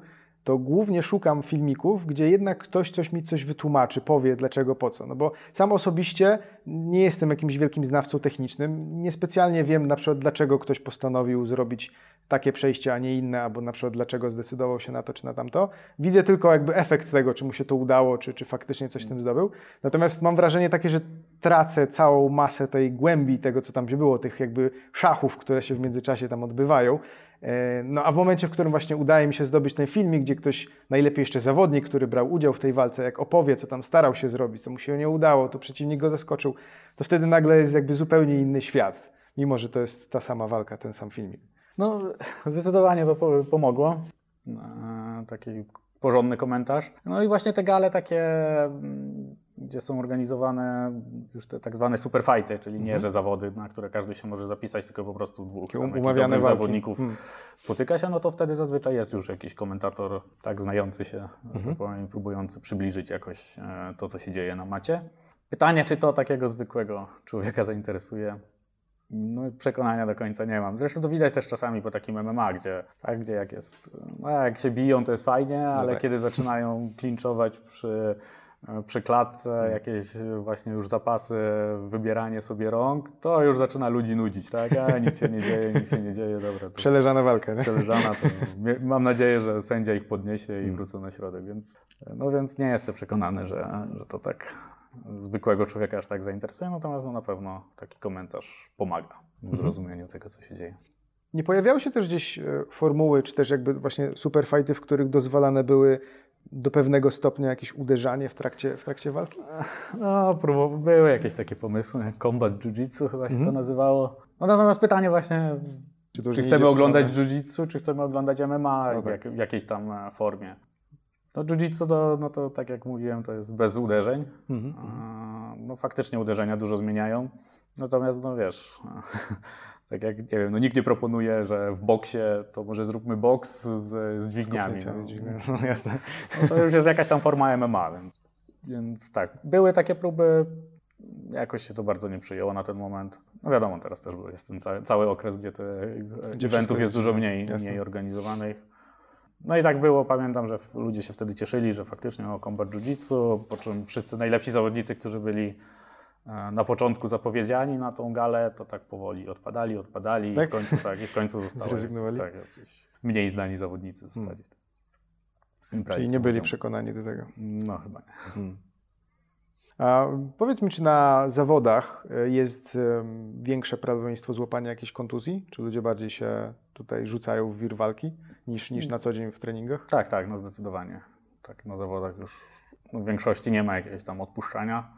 A: to głównie szukam filmików, gdzie jednak ktoś coś mi coś wytłumaczy, powie dlaczego, po co. No bo sam osobiście nie jestem jakimś wielkim znawcą technicznym, niespecjalnie wiem na przykład dlaczego ktoś postanowił zrobić takie przejście, a nie inne, albo na przykład dlaczego zdecydował się na to czy na tamto. Widzę tylko jakby efekt tego, czy mu się to udało, czy, czy faktycznie coś tym zdobył. Natomiast mam wrażenie takie, że tracę całą masę tej głębi tego, co tam było, tych jakby szachów, które się w międzyczasie tam odbywają. E, no a w momencie, w którym właśnie udaje mi się zdobyć ten filmik, gdzie ktoś, najlepiej jeszcze zawodnik, który brał udział w tej walce, jak opowie, co tam starał się zrobić, co mu się nie udało, to przeciwnik go zaskoczył, to wtedy nagle jest jakby zupełnie inny świat, mimo że to jest ta sama walka, ten sam filmik.
B: No, zdecydowanie to pomogło. E, taki porządny komentarz. No i właśnie te gale takie mm, gdzie są organizowane już te tak zwane superfighty, czyli nie, mhm. że zawody, na które każdy się może zapisać, tylko po prostu dwóch umawiane zawodników hmm. spotyka się, no to wtedy zazwyczaj jest już jakiś komentator tak znający się, mhm. tak powiem, próbujący przybliżyć jakoś e, to, co się dzieje na macie. Pytanie, czy to takiego zwykłego człowieka zainteresuje? No, przekonania do końca nie mam. Zresztą to widać też czasami po takim MMA, gdzie, tak, gdzie jak jest, no jak się biją, to jest fajnie, no ale no tak. kiedy zaczynają klinczować przy E, przy klatce, hmm. jakieś właśnie już zapasy, wybieranie sobie rąk, to już zaczyna ludzi nudzić, tak? A nic się nie dzieje, nic się nie dzieje, dobra.
A: Przeleżana walka, nie?
B: Przeleżana, to mam nadzieję, że sędzia ich podniesie i hmm. wrócą na środek, więc, no więc nie jestem przekonany, że, że to tak zwykłego człowieka aż tak zainteresuje, natomiast no na pewno taki komentarz pomaga w mhm. zrozumieniu tego, co się dzieje.
A: Nie pojawiały się też gdzieś e, formuły, czy też jakby właśnie superfighty, w których dozwalane były do pewnego stopnia jakieś uderzanie w trakcie, w trakcie walki?
B: No, próbow- były jakieś takie pomysły, combat jiu-jitsu chyba się to nazywało. No natomiast pytanie właśnie,
A: Czy,
B: czy chcemy oglądać jiu-jitsu, czy chcemy oglądać MMA
A: No
B: w,
A: tak.
B: jak, w jakiejś tam e, formie. No jiu-jitsu to, no to tak jak mówiłem, to jest bez uderzeń.
A: Mhm.
B: A, No faktycznie uderzenia dużo zmieniają. Natomiast no wiesz, tak jak nie wiem, no nikt nie proponuje, że w boksie to może zróbmy boks z, z dźwigniami. No.
A: No jasne.
B: No to już jest jakaś tam forma MMA, więc, więc tak. Były takie próby, jakoś się to bardzo nie przyjęło na ten moment. No wiadomo, teraz też jest ten cały, cały okres, gdzie,
A: wszystko
B: eventów
A: jest
B: dużo mniej,
A: jasne.
B: mniej organizowanych. No i tak było, pamiętam, że ludzie się wtedy cieszyli, że faktycznie o combat jiu-jitsu, po czym wszyscy najlepsi zawodnicy, którzy byli na początku zapowiedziani na tą galę, to tak powoli odpadali, odpadali
A: Tak?
B: i w końcu tak, i w końcu zostali
A: Zrezygnowali?
B: tak, jacyś mniej znani zawodnicy zostali. Imprezy
A: Czyli nie byli przekonani do tego.
B: No chyba nie.
A: A powiedz mi, czy na zawodach e, jest większe prawdopodobieństwo złapania jakiejś kontuzji? Czy ludzie bardziej się tutaj rzucają w wir walki niż, niż na co dzień w treningach?
B: Tak, tak, no zdecydowanie. Tak, na zawodach już no, w większości nie ma jakiegoś tam odpuszczania.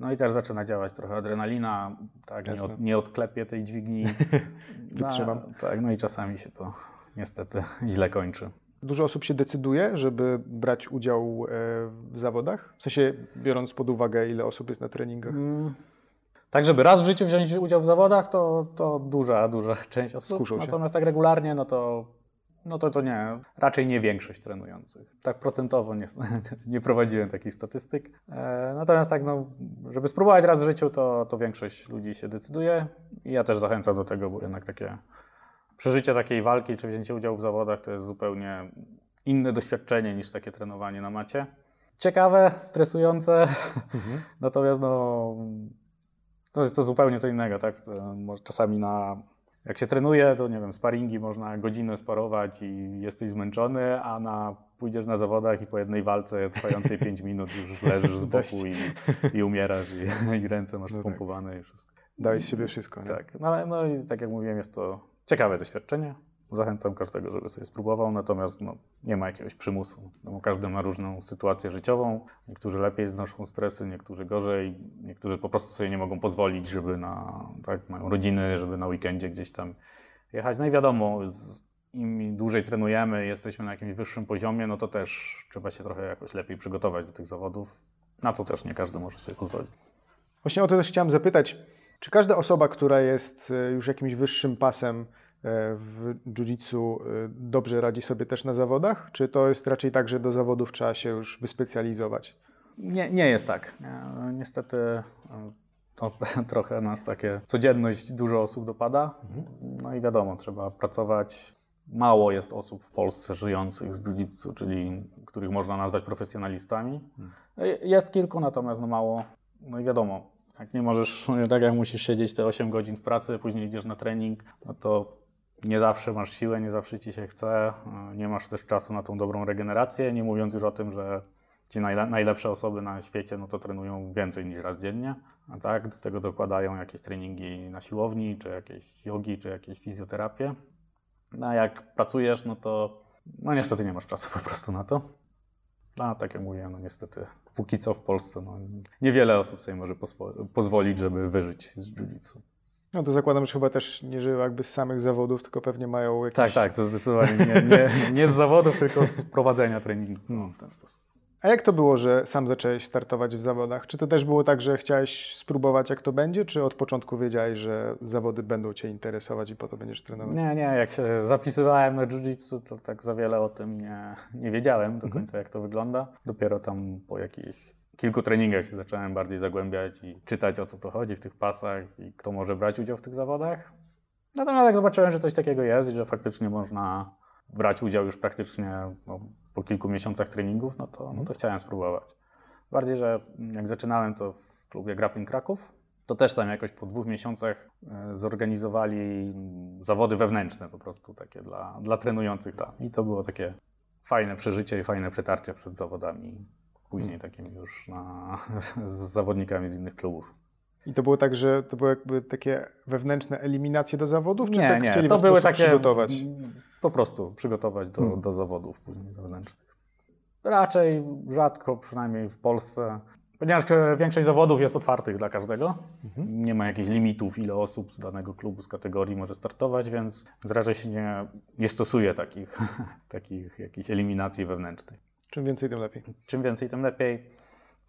B: No i też zaczyna działać trochę adrenalina, tak, nie, od, nie odklepię tej dźwigni.
A: Wytrzymam.
B: No, tak, no i czasami się to niestety źle kończy.
A: Dużo osób się decyduje, żeby brać udział e, w zawodach? W sensie, biorąc pod uwagę, ile osób jest na treningach?
B: Tak, żeby raz w życiu wziąć udział w zawodach, to, to duża, duża część osób.
A: Skuszą się.
B: Natomiast tak regularnie, no to, no to to nie, raczej nie większość trenujących. Tak procentowo nie, nie prowadziłem takich statystyk. E, natomiast tak, no, żeby spróbować raz w życiu, to, to większość ludzi się decyduje. I ja też zachęcam do tego, bo jednak takie przeżycie takiej walki, czy wzięcie udziału w zawodach, to jest zupełnie inne doświadczenie niż takie trenowanie na macie. Ciekawe, stresujące, natomiast no, to jest to zupełnie co innego, tak? Może Czasami na, jak się trenuje, to nie wiem, sparingi można godzinę sparować i jesteś zmęczony, a na, pójdziesz na zawodach i po jednej walce trwającej 5 minut już leżysz z boku i, i umierasz i, i ręce masz
A: No tak.
B: spompowane i wszystko.
A: Dałeś z siebie wszystko, nie?
B: Tak, no, no i tak jak mówiłem, jest to ciekawe doświadczenie. Zachęcam każdego, żeby sobie spróbował, natomiast no, nie ma jakiegoś przymusu. No, każdy ma różną sytuację życiową. Niektórzy lepiej znoszą stresy, niektórzy gorzej, niektórzy po prostu sobie nie mogą pozwolić, żeby na, tak, mają rodziny, żeby na weekendzie gdzieś tam jechać. No i wiadomo, z, im dłużej trenujemy, jesteśmy na jakimś wyższym poziomie, no to też trzeba się trochę jakoś lepiej przygotować do tych zawodów, na co też nie każdy może sobie pozwolić.
A: Właśnie o to też chciałem zapytać. Czy każda osoba, która jest e, już jakimś wyższym pasem w jiu-jitsu, e, dobrze radzi sobie też na zawodach? Czy to jest raczej tak, że do zawodów trzeba się już wyspecjalizować?
B: Nie, nie jest tak. Nie, Niestety e, to trochę nas takie codzienność dużo osób dopada. No i wiadomo, trzeba pracować. Mało jest osób w Polsce żyjących z jiu-jitsu, czyli których można nazwać profesjonalistami. E, Jest kilku, natomiast no mało. No i wiadomo, jak nie możesz, tak jak musisz siedzieć te 8 godzin w pracy, później idziesz na trening, no to nie zawsze masz siłę, nie zawsze ci się chce, e, nie masz też czasu na tą dobrą regenerację, nie mówiąc już o tym, że ci najle- najlepsze osoby na świecie no to trenują więcej niż raz dziennie, a tak do tego dokładają jakieś treningi na siłowni, czy jakieś jogi, czy jakieś fizjoterapię. No a jak pracujesz, no to no niestety nie masz czasu po prostu na to. No, A tak jak mówiłem, no niestety póki co w Polsce no, niewiele osób sobie może pozwolić, żeby wyżyć z jiu-jitsu.
A: No to zakładam, że chyba też nie żyją jakby z samych zawodów, tylko pewnie mają jakieś...
B: Tak, tak, to zdecydowanie nie, nie, nie z zawodów, tylko z prowadzenia treningu no, w ten sposób.
A: A jak to było, że sam zacząłeś startować w zawodach? Czy to też było tak, że chciałeś spróbować jak to będzie, czy od początku wiedziałeś, że zawody będą Cię interesować i po to będziesz trenować?
B: Nie, nie, jak się zapisywałem na jiu-jitsu, to tak za wiele o tym nie, nie wiedziałem do końca, jak to wygląda. Dopiero tam po jakichś kilku treningach się zacząłem bardziej zagłębiać i czytać, o co to chodzi w tych pasach i kto może brać udział w tych zawodach. Natomiast jak zobaczyłem, że coś takiego jest i że faktycznie można brać udział już praktycznie no, po kilku miesiącach treningów, no to, no to chciałem spróbować. Bardziej, że jak zaczynałem to w klubie Grappling Kraków, to też tam jakoś po dwóch miesiącach e, zorganizowali zawody wewnętrzne po prostu takie dla, dla trenujących tam. I to było takie fajne przeżycie i fajne przetarcie przed zawodami. Później takimi już na, z zawodnikami z innych klubów.
A: I to było tak, że to były jakby takie wewnętrzne eliminacje do zawodów, czy
B: nie,
A: tak
B: nie,
A: chcieli
B: to
A: was
B: były takie
A: przygotować?
B: po prostu przygotować do,
A: Hmm.
B: do zawodów później wewnętrznych. Raczej rzadko, przynajmniej w Polsce. Ponieważ większość zawodów jest otwartych dla każdego. Mhm. Nie ma jakichś limitów, ile osób z danego klubu, z kategorii może startować, więc, więc raczej się nie, nie stosuje takich, takich jakichś eliminacji wewnętrznych.
A: Czym więcej, tym lepiej.
B: Czym więcej, tym lepiej.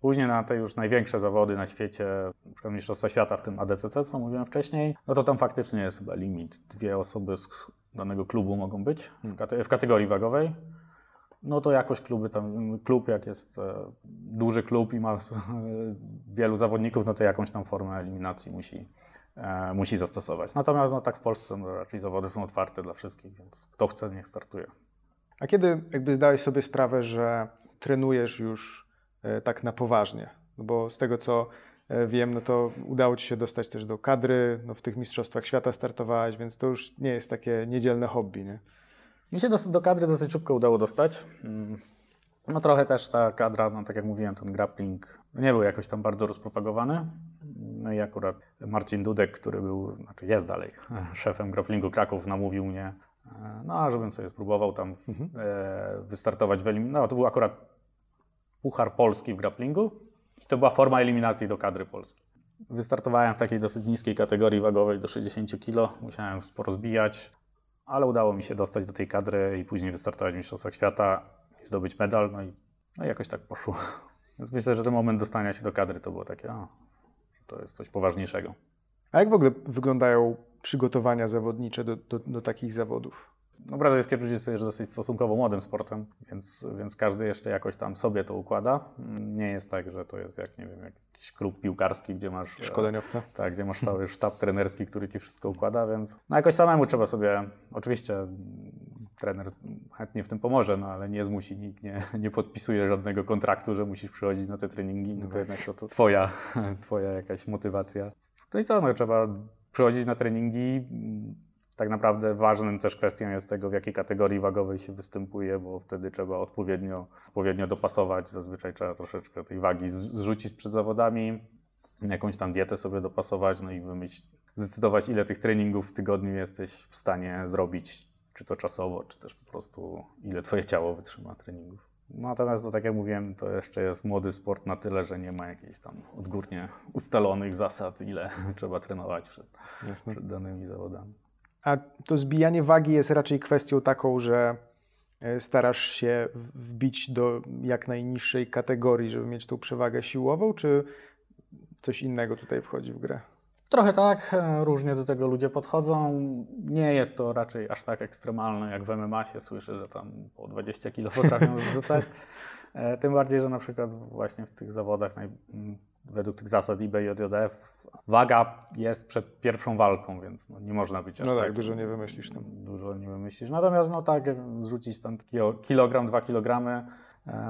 B: Później na te już największe zawody na świecie, np. Mistrzostwa Świata, w tym ADCC, co mówiłem wcześniej, no to tam faktycznie jest chyba limit. Dwie osoby z danego klubu mogą być w, kate w kategorii wagowej. No to jakoś kluby tam, klub jak jest e, duży klub i ma e, wielu zawodników, no to jakąś tam formę eliminacji musi, e, musi zastosować. Natomiast no tak w Polsce no, raczej zawody są otwarte dla wszystkich, więc kto chce, niech startuje.
A: A kiedy jakby zdałeś sobie sprawę, że trenujesz już e, tak na poważnie? No bo z tego co e, wiem, no to udało Ci się dostać też do kadry, no w tych Mistrzostwach Świata startowałeś, więc to już nie jest takie niedzielne hobby, nie?
B: Mi się do, do kadry dosyć szybko udało dostać. Mm. No trochę też ta kadra, no tak jak mówiłem, ten grappling nie był jakoś tam bardzo rozpropagowany. No i akurat Marcin Dudek, który był, znaczy jest dalej szefem grapplingu Kraków, namówił mnie, no żebym sobie spróbował tam mhm. e, wystartować w eliminacji. No to był akurat Puchar Polski w grapplingu i to była forma eliminacji do kadry polskiej. Wystartowałem w takiej dosyć niskiej kategorii wagowej do 60 kg, musiałem sporo zbijać ale udało mi się dostać do tej kadry i później wystartować w Mistrzostwach Świata i zdobyć medal, no i, no i jakoś tak poszło. Więc myślę, że ten moment dostania się do kadry to było takie, o, to jest coś poważniejszego.
A: A jak w ogóle wyglądają przygotowania zawodnicze do, do, do takich zawodów?
B: No, brazylijskie jiu-jitsu jest dosyć stosunkowo młodym sportem, więc, więc każdy jeszcze jakoś tam sobie to układa. Nie jest tak, że to jest jak, nie wiem, jakiś klub piłkarski, gdzie masz...
A: E, Szkoleniowca.
B: Tak, gdzie masz cały sztab trenerski, który ci wszystko układa, więc no jakoś samemu trzeba sobie, oczywiście trener chętnie w tym pomoże, no ale nie zmusi, nikt nie, nie podpisuje żadnego kontraktu, że musisz przychodzić na te treningi, no to tak. jednak to, to twoja, twoja jakaś motywacja. No i co, no trzeba przychodzić na treningi, tak naprawdę ważnym też kwestią jest tego, w jakiej kategorii wagowej się występuje, bo wtedy trzeba odpowiednio, odpowiednio dopasować. Zazwyczaj trzeba troszeczkę tej wagi zrzucić przed zawodami, jakąś tam dietę sobie dopasować, no i wymyślić, zdecydować, ile tych treningów w tygodniu jesteś w stanie zrobić, czy to czasowo, czy też po prostu ile Twoje ciało wytrzyma treningów. Natomiast, to, tak jak mówiłem, to jeszcze jest młody sport na tyle, że nie ma jakichś tam odgórnie ustalonych zasad, ile trzeba trenować przed, przed danymi zawodami.
A: A to zbijanie wagi jest raczej kwestią taką, że e, starasz się wbić do jak najniższej kategorii, żeby mieć tą przewagę siłową, czy coś innego tutaj wchodzi w grę?
B: Trochę tak, e, różnie do tego ludzie podchodzą. Nie jest to raczej aż tak ekstremalne jak w MMA się słyszy, że tam po 20 kg potrafią rzucać. E, tym bardziej, że na przykład właśnie w tych zawodach według tych zasad IBJJF waga jest przed pierwszą walką, więc no, nie można być aż
A: No tak,
B: tak,
A: dużo nie wymyślisz tam.
B: Dużo nie wymyślisz. Natomiast no tak, zrzucić tam kilogram, dwa kilogramy,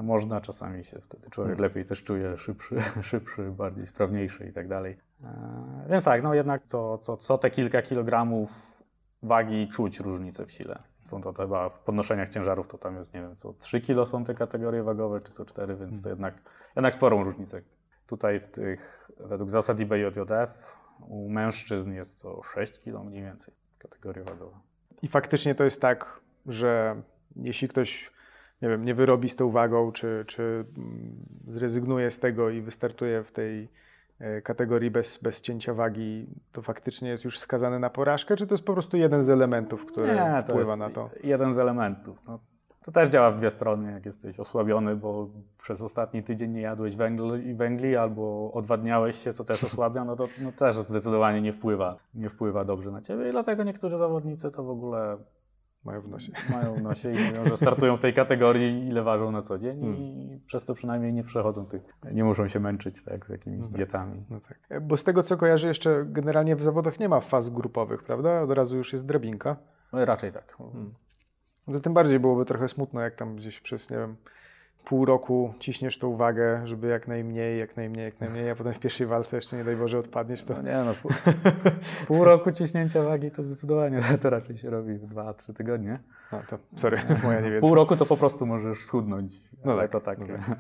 B: można czasami się wtedy człowiek hmm. lepiej też czuje, szybszy, szybszy, bardziej sprawniejszy i tak dalej. E, więc tak, no jednak co, co, co te kilka kilogramów wagi czuć różnicę w sile. To, to, chyba w podnoszeniach ciężarów to tam jest, nie wiem, co 3 kilo są te kategorie wagowe, czy co 4, więc to hmm. jednak, jednak sporą różnicę Tutaj w tych, według zasad IBJJF u mężczyzn jest co 6 kg mniej więcej kategoria wagowa.
A: I faktycznie to jest tak, że jeśli ktoś nie wiem, nie wyrobi z tą wagą, czy, czy mm, zrezygnuje z tego i wystartuje w tej e, kategorii bez, bez cięcia wagi, to faktycznie jest już skazany na porażkę, czy to jest po prostu jeden z elementów, który nie, wpływa na to?
B: Jeden z elementów. No, to też działa w dwie strony, jak jesteś osłabiony, bo przez ostatni tydzień nie jadłeś węgli, węgli albo odwadniałeś się, co też osłabia, no to no też zdecydowanie nie wpływa, nie wpływa dobrze na ciebie i dlatego niektórzy zawodnicy to w ogóle
A: mają w nosie.
B: Mają w nosie i mówią, że startują w tej kategorii, ile ważą na co dzień hmm. i przez to przynajmniej nie przechodzą tych, nie muszą się męczyć tak, z jakimiś no tak, dietami.
A: No tak. Bo z tego co kojarzę jeszcze generalnie w zawodach nie ma faz grupowych, prawda? Od razu już jest drabinka.
B: No, raczej tak. Hmm.
A: No to tym bardziej byłoby trochę smutno, jak tam gdzieś przez, nie wiem, pół roku ciśniesz tą uwagę, żeby jak najmniej, jak najmniej, jak najmniej, a potem w pierwszej walce jeszcze nie daj Boże odpadniesz, to...
B: No nie no, pół, pół roku ciśnięcia wagi to zdecydowanie to raczej się robi w dwa, trzy tygodnie.
A: No to, sorry, moja niewiedza.
B: Pół roku to po prostu możesz schudnąć, no ale tak, to tak, tak.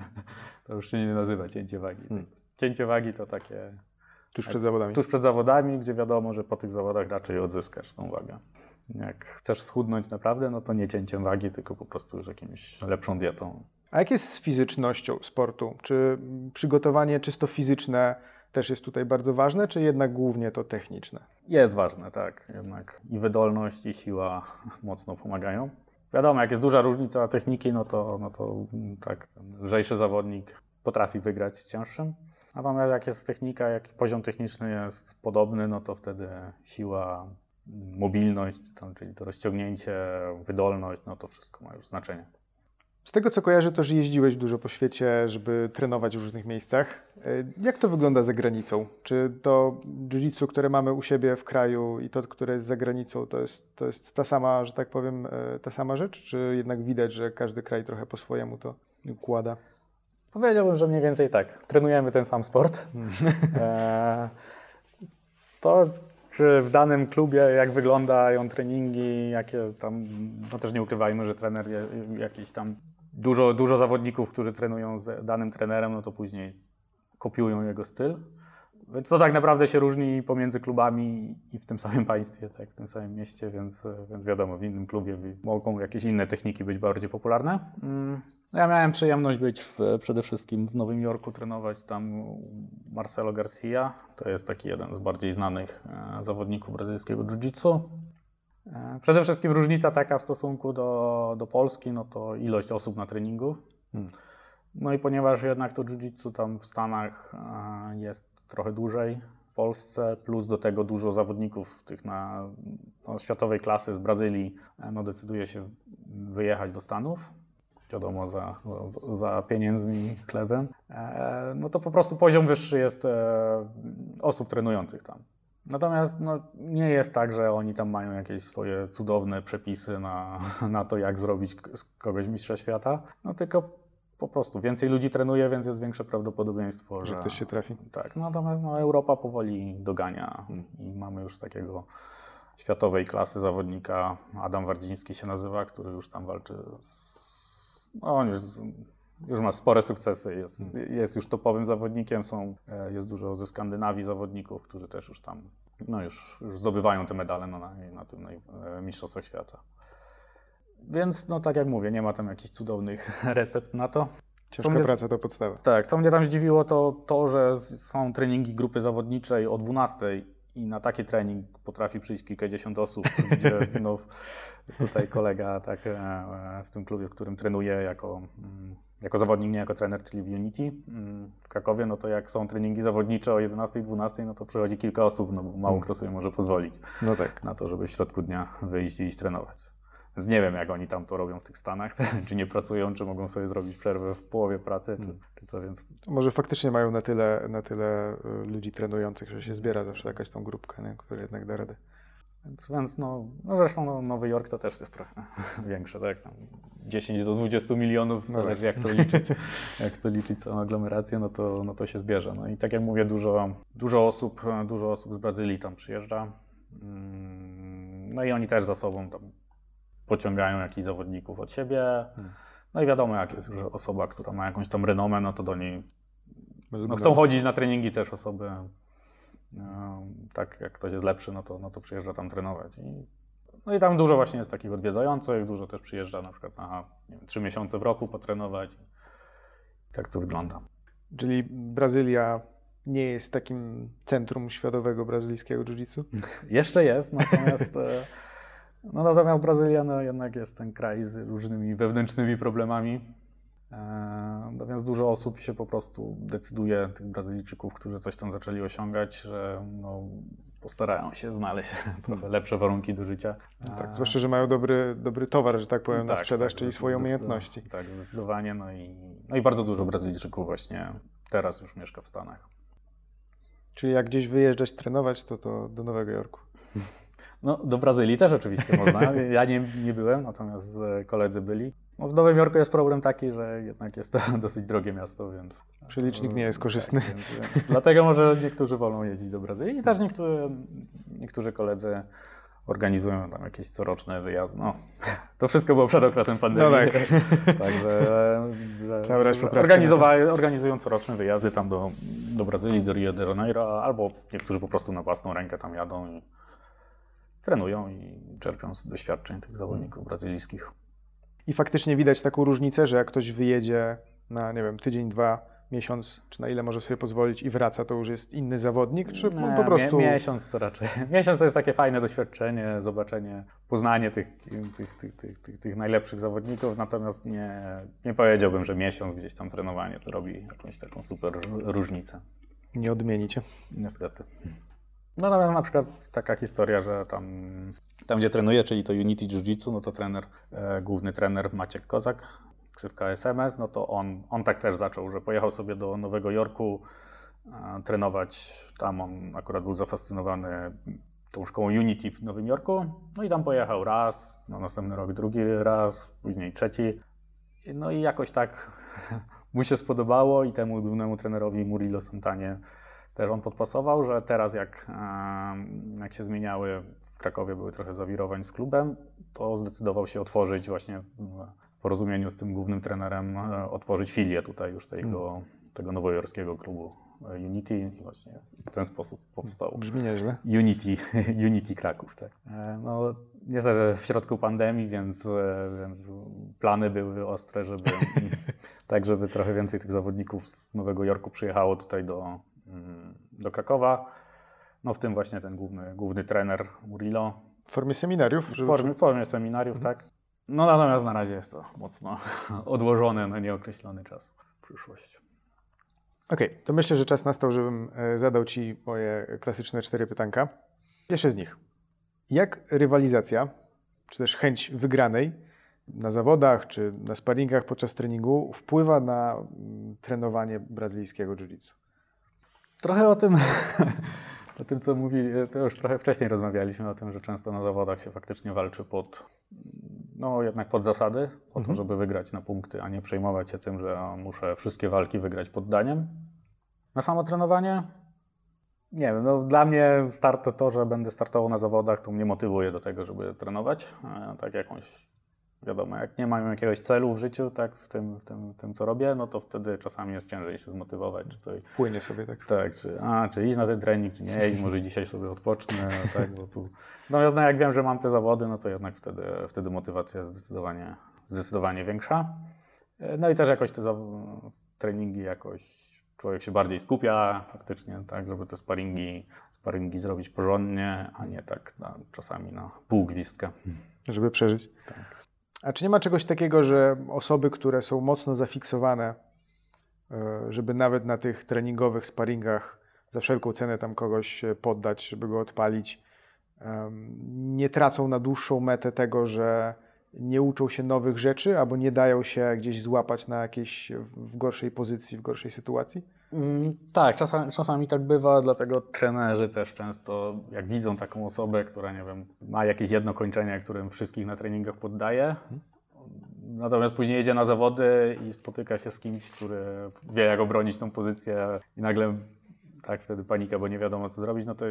B: to już się nie nazywa cięcie wagi. Hmm. Cięcie wagi to takie...
A: Tuż przed zawodami.
B: Tuż przed zawodami, gdzie wiadomo, że po tych zawodach raczej odzyskasz tą wagę. Jak chcesz schudnąć naprawdę, no to nie cięciem wagi, tylko po prostu już jakimś lepszą dietą.
A: A jak jest z fizycznością sportu? Czy przygotowanie czysto fizyczne też jest tutaj bardzo ważne, czy jednak głównie to techniczne?
B: Jest ważne, tak. Jednak i wydolność, i siła mocno pomagają. Wiadomo, jak jest duża różnica techniki, no to, no to mm, tak, lżejszy zawodnik potrafi wygrać z cięższym. Natomiast jak jest technika, jak poziom techniczny jest podobny, no to wtedy siła, mobilność, tam, czyli to rozciągnięcie, wydolność, no to wszystko ma już znaczenie.
A: Z tego co kojarzę, to że jeździłeś dużo po świecie, żeby trenować w różnych miejscach. E, jak to wygląda za granicą? Czy to jiu-jitsu, które mamy u siebie w kraju i to, które jest za granicą, to jest, to jest ta sama, że tak powiem, e, ta sama rzecz? Czy jednak widać, że każdy kraj trochę po swojemu to układa?
B: Powiedziałbym, że mniej więcej tak. Trenujemy ten sam sport. e, to, czy w danym klubie, jak wyglądają treningi, jakie tam, no też nie ukrywajmy, że trener jakiś tam dużo, dużo zawodników, którzy trenują z danym trenerem, no to później kopiują jego styl. Więc to tak naprawdę się różni pomiędzy klubami i w tym samym państwie, tak, w tym samym mieście, więc, więc wiadomo, w innym klubie mogą jakieś inne techniki być bardziej popularne. Mm. No ja miałem przyjemność być w, przede wszystkim w Nowym Jorku, trenować tam Marcelo Garcia. To jest taki jeden z bardziej znanych e, zawodników brazylijskiego jiu-jitsu. E, przede wszystkim różnica taka w stosunku do, do Polski, no to ilość osób na treningu. Hmm. No i ponieważ jednak to jiu-jitsu tam w Stanach e, jest trochę dłużej, w Polsce, plus do tego dużo zawodników tych na no, światowej klasy z Brazylii e, no, decyduje się wyjechać do Stanów. Wiadomo, za, za pieniędzmi, chlebem, no to po prostu poziom wyższy jest osób trenujących tam. Natomiast no, nie jest tak, że oni tam mają jakieś swoje cudowne przepisy na, na to, jak zrobić kogoś mistrza świata, no tylko po prostu więcej ludzi trenuje, więc jest większe prawdopodobieństwo,
A: że, że ktoś się trafi.
B: Tak, natomiast no, Europa powoli dogania hmm. i mamy już takiego światowej klasy zawodnika, Adam Wardziński się nazywa, który już tam walczy z... No, on już już ma spore sukcesy, jest, jest już topowym zawodnikiem, są, e, jest dużo ze Skandynawii zawodników, którzy też już tam, no już, już zdobywają te medale na, na tym na e, Mistrzostwach Świata. Więc, no tak jak mówię, nie ma tam jakichś cudownych recept na to.
A: Ciężka mnie, praca to podstawa.
B: Tak, co mnie tam zdziwiło, to to, że są treningi grupy zawodniczej o 12 i na taki trening potrafi przyjść kilkadziesiąt osób, gdzie no, tutaj kolega tak, e, w tym klubie, w którym trenuję jako, mm, jako zawodnik, nie jako trener, czyli w Unity mm, w Krakowie, no to jak są treningi zawodnicze o 11-12, no to przychodzi kilka osób, no bo mało hmm. kto sobie może pozwolić no tak. na to, żeby w środku dnia wyjść i iść trenować. Więc nie wiem, jak oni tam to robią w tych Stanach, czy nie pracują, czy mogą sobie zrobić przerwę w połowie pracy, czy, hmm. czy co, więc...
A: Może faktycznie mają na tyle, na tyle y, ludzi trenujących, że się zbiera zawsze jakaś tą grupkę, nie? która jednak da radę.
B: Więc, więc no, no zresztą no, Nowy Jork to też jest trochę większe, tak? Tam 10 do 20 milionów, no zależy jak to liczyć, jak to liczyć całą aglomerację, no to, no to się zbierze. No i tak jak mówię, dużo, dużo, osób, dużo osób z Brazylii tam przyjeżdża. Mm, no i oni też za sobą tam pociągają jakichś zawodników od siebie. Hmm. No i wiadomo, jak jest już osoba, która ma jakąś tam renomę, no to do niej no, chcą chodzić na treningi też osoby. No, tak, jak ktoś jest lepszy, no to, no to przyjeżdża tam trenować. I, no i tam dużo właśnie jest takich odwiedzających, dużo też przyjeżdża na przykład na 3 miesiące w roku potrenować. Tak to wygląda.
A: Czyli Brazylia nie jest takim centrum światowego brazylijskiego jiu-jitsu?
B: Jeszcze jest, natomiast e, no natomiast Brazylia no, jednak jest ten kraj z różnymi wewnętrznymi problemami. E, no więc dużo osób się po prostu decyduje, tych Brazylijczyków, którzy coś tam zaczęli osiągać, że no, postarają się znaleźć trochę lepsze warunki do życia.
A: No tak, zwłaszcza, że mają dobry, dobry towar, że tak powiem, tak, na sprzedaż, tak, czyli swoje umiejętności.
B: Tak, zdecydowanie. No i, no i bardzo dużo Brazylijczyków właśnie teraz już mieszka w Stanach.
A: Czyli jak gdzieś wyjeżdżać, trenować, to, to do Nowego Jorku.
B: No, do Brazylii też oczywiście można. Ja nie, nie byłem, natomiast koledzy byli. No, w Nowym Jorku jest problem taki, że jednak jest to dosyć drogie miasto, więc.
A: Przelicznik nie jest korzystny.
B: Tak, więc, więc dlatego może niektórzy wolą jeździć do Brazylii i też niektórzy, niektórzy koledzy organizują tam jakieś coroczne wyjazdy. No, to wszystko było przed okresem pandemii. No tak. Także organizowa- organizują coroczne wyjazdy tam do, do Brazylii, do Rio de Janeiro, albo niektórzy po prostu na własną rękę tam jadą i trenują i czerpią z doświadczeń tych zawodników brazylijskich.
A: I faktycznie widać taką różnicę, że jak ktoś wyjedzie na, nie wiem, tydzień, dwa, miesiąc, czy na ile może sobie pozwolić i wraca, to już jest inny zawodnik, czy po prostu...
B: Mie miesiąc to raczej. Miesiąc to jest takie fajne doświadczenie, zobaczenie, poznanie tych, tych, tych, tych, tych, tych najlepszych zawodników, natomiast nie, nie powiedziałbym, że miesiąc gdzieś tam trenowanie to robi jakąś taką super różnicę.
A: Nie odmienicie.
B: Niestety. No natomiast na przykład taka historia, że tam, tam gdzie trenuję, czyli to Unity Jiu-Jitsu, no to trener, e, główny trener Maciek Kozak, ksywka SMS, no to on, on tak też zaczął, że pojechał sobie do Nowego Jorku e, trenować. Tam on akurat był zafascynowany tą szkołą Unity w Nowym Jorku. No i tam pojechał raz, na następny rok drugi raz, później trzeci. No i jakoś tak mu się spodobało i temu głównemu trenerowi Murillo Santanie też on podpasował, że teraz jak, jak się zmieniały, w Krakowie były trochę zawirowań z klubem, to zdecydował się otworzyć właśnie w porozumieniu z tym głównym trenerem, e, otworzyć filię tutaj już tego, hmm. tego nowojorskiego klubu e, Unity i właśnie w ten sposób powstał.
A: Brzmi nieźle.
B: Unity, Unity Kraków, tak. E, no, niestety w środku pandemii, więc, więc plany były ostre, żeby tak, żeby trochę więcej tych zawodników z Nowego Jorku przyjechało tutaj do, Mm, do Krakowa. No w tym właśnie ten główny, główny trener Murillo.
A: W formie seminariów?
B: W formie, w formie seminariów, mhm. tak. No natomiast na razie jest to mocno odłożone na nieokreślony czas w przyszłość.
A: Okej, okay, to myślę, że czas nastał, żebym e, zadał Ci moje klasyczne cztery pytanka. Pierwsze z nich. Jak rywalizacja, czy też chęć wygranej na zawodach, czy na sparingach podczas treningu wpływa na mm, trenowanie brazylijskiego jiu-jitsu?
B: Trochę o tym, o tym, co mówi, to już trochę wcześniej rozmawialiśmy o tym, że często na zawodach się faktycznie walczy pod, no jednak pod zasady, po mhm. to, żeby wygrać na punkty, a nie przejmować się tym, że muszę wszystkie walki wygrać poddaniem. Na samo trenowanie? Nie wiem, no dla mnie start to, że będę startował na zawodach, to mnie motywuje do tego, żeby trenować. E, tak jakąś Wiadomo, jak nie mam jakiegoś celu w życiu, tak, w tym, w tym, tym co robię, no to wtedy czasami jest ciężej się zmotywować. Czy to,
A: Płynie sobie, tak?
B: Tak, czy, a, czy iść na ten trening, czy nie, i może dzisiaj sobie odpocznę, no, tak, bo tu... Natomiast no, jak wiem, że mam te zawody, no to jednak wtedy, wtedy motywacja jest zdecydowanie, zdecydowanie większa. No i też jakoś te treningi jakoś człowiek się bardziej skupia faktycznie, tak, żeby te sparingi, sparingi zrobić porządnie, a nie tak na, czasami na pół gwizdka.
A: Żeby przeżyć. Tak. A czy nie ma czegoś takiego, że osoby, które są mocno zafiksowane, e, żeby nawet na tych treningowych sparingach za wszelką cenę tam kogoś poddać, żeby go odpalić, nie tracą na dłuższą metę tego, że nie uczą się nowych rzeczy albo nie dają się gdzieś złapać na jakiejś w gorszej pozycji, w gorszej sytuacji?
B: Mm, tak, czasami, czasami tak bywa, dlatego trenerzy też często, jak widzą taką osobę, która, nie wiem, ma jakieś jedno kończenie, którym wszystkich na treningach poddaje, natomiast później jedzie na zawody i spotyka się z kimś, który wie, jak obronić tą pozycję i nagle tak, wtedy panika, bo nie wiadomo co zrobić, no to,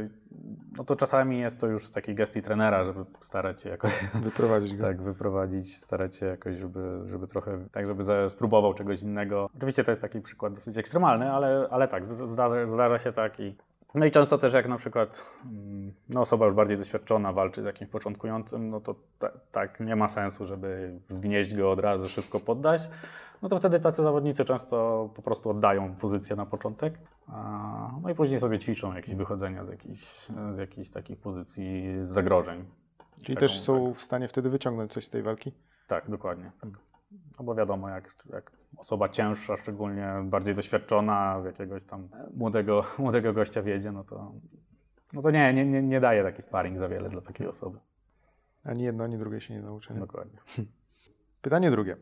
B: no to czasami jest to już taki gestii trenera, żeby starać się jakoś
A: wyprowadzić go.
B: tak, wyprowadzić, starać się jakoś, żeby, żeby trochę, tak, żeby spróbował czegoś innego. Oczywiście to jest taki przykład dosyć ekstremalny, ale, ale tak, zdarza, zdarza się tak i no i często też jak na przykład mm, no, osoba już bardziej doświadczona walczy z jakimś początkującym, no to tak nie ma sensu, żeby zgnieść go od razu, szybko poddać no to wtedy tacy zawodnicy często po prostu oddają pozycję na początek, no i później sobie ćwiczą jakieś wychodzenia z jakichś, z jakichś takich pozycji zagrożeń.
A: Czyli Taką, też są tak. w stanie wtedy wyciągnąć coś z tej walki?
B: Tak, dokładnie. Tak. No bo wiadomo, jak, jak osoba cięższa, szczególnie bardziej doświadczona, w jakiegoś tam młodego, młodego gościa wiedzie, no to, no to nie, nie, nie, daje taki sparring za wiele dla takiej osoby.
A: Ani jedno, ani drugie się nie nauczy. Nie?
B: Dokładnie.
A: Pytanie drugie.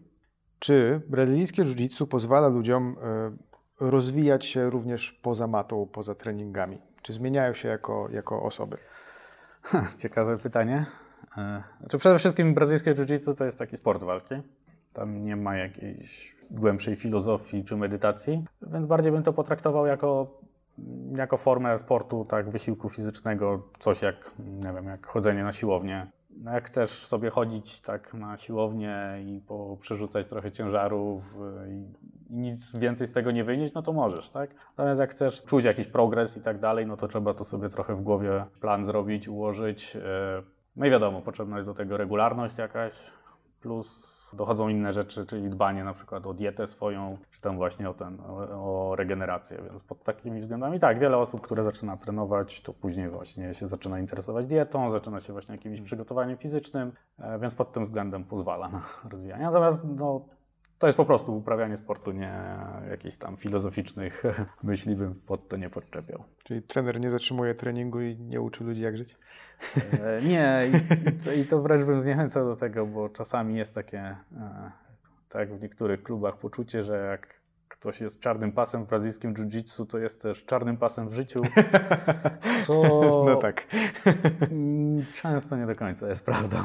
A: Czy brazylijskie jiu-jitsu pozwala ludziom e, rozwijać się również poza matą, poza treningami? Czy zmieniają się jako, jako osoby?
B: Ciekawe pytanie. E, znaczy przede wszystkim brazylijskie jiu-jitsu to jest taki sport walki. Tam nie ma jakiejś głębszej filozofii czy medytacji, więc bardziej bym to potraktował jako, jako formę sportu, tak, wysiłku fizycznego, coś jak, nie wiem, jak chodzenie na siłownię no jak chcesz sobie chodzić tak na siłownię i przerzucać trochę ciężarów y, i, i, nic więcej z tego nie wynieść, no to możesz, tak? Natomiast jak chcesz czuć jakiś progres i tak dalej, no to trzeba to sobie trochę w głowie plan zrobić, ułożyć. Y, no i wiadomo, potrzebna jest do tego regularność jakaś, plus dochodzą inne rzeczy, czyli dbanie na przykład o dietę swoją, czy tam właśnie o, ten, o, regenerację, więc pod takimi względami tak, wiele osób, które zaczyna trenować, to później właśnie się zaczyna interesować dietą, zaczyna się właśnie jakimś przygotowaniem fizycznym, e, więc pod tym względem pozwala na rozwijanie. Natomiast no, to jest po prostu uprawianie sportu, nie jakichś tam filozoficznych myśli bym pod to nie podczepiał.
A: Czyli trener nie zatrzymuje treningu i nie uczy ludzi jak żyć?
B: E, nie, i, to, i to wręcz bym zniechęcał do tego, bo czasami jest takie, e, tak w niektórych klubach poczucie, że jak ktoś jest czarnym pasem w brazylijskim jiu-jitsu, to jest też czarnym pasem w życiu, co
A: no tak.
B: Często nie do końca jest prawdą.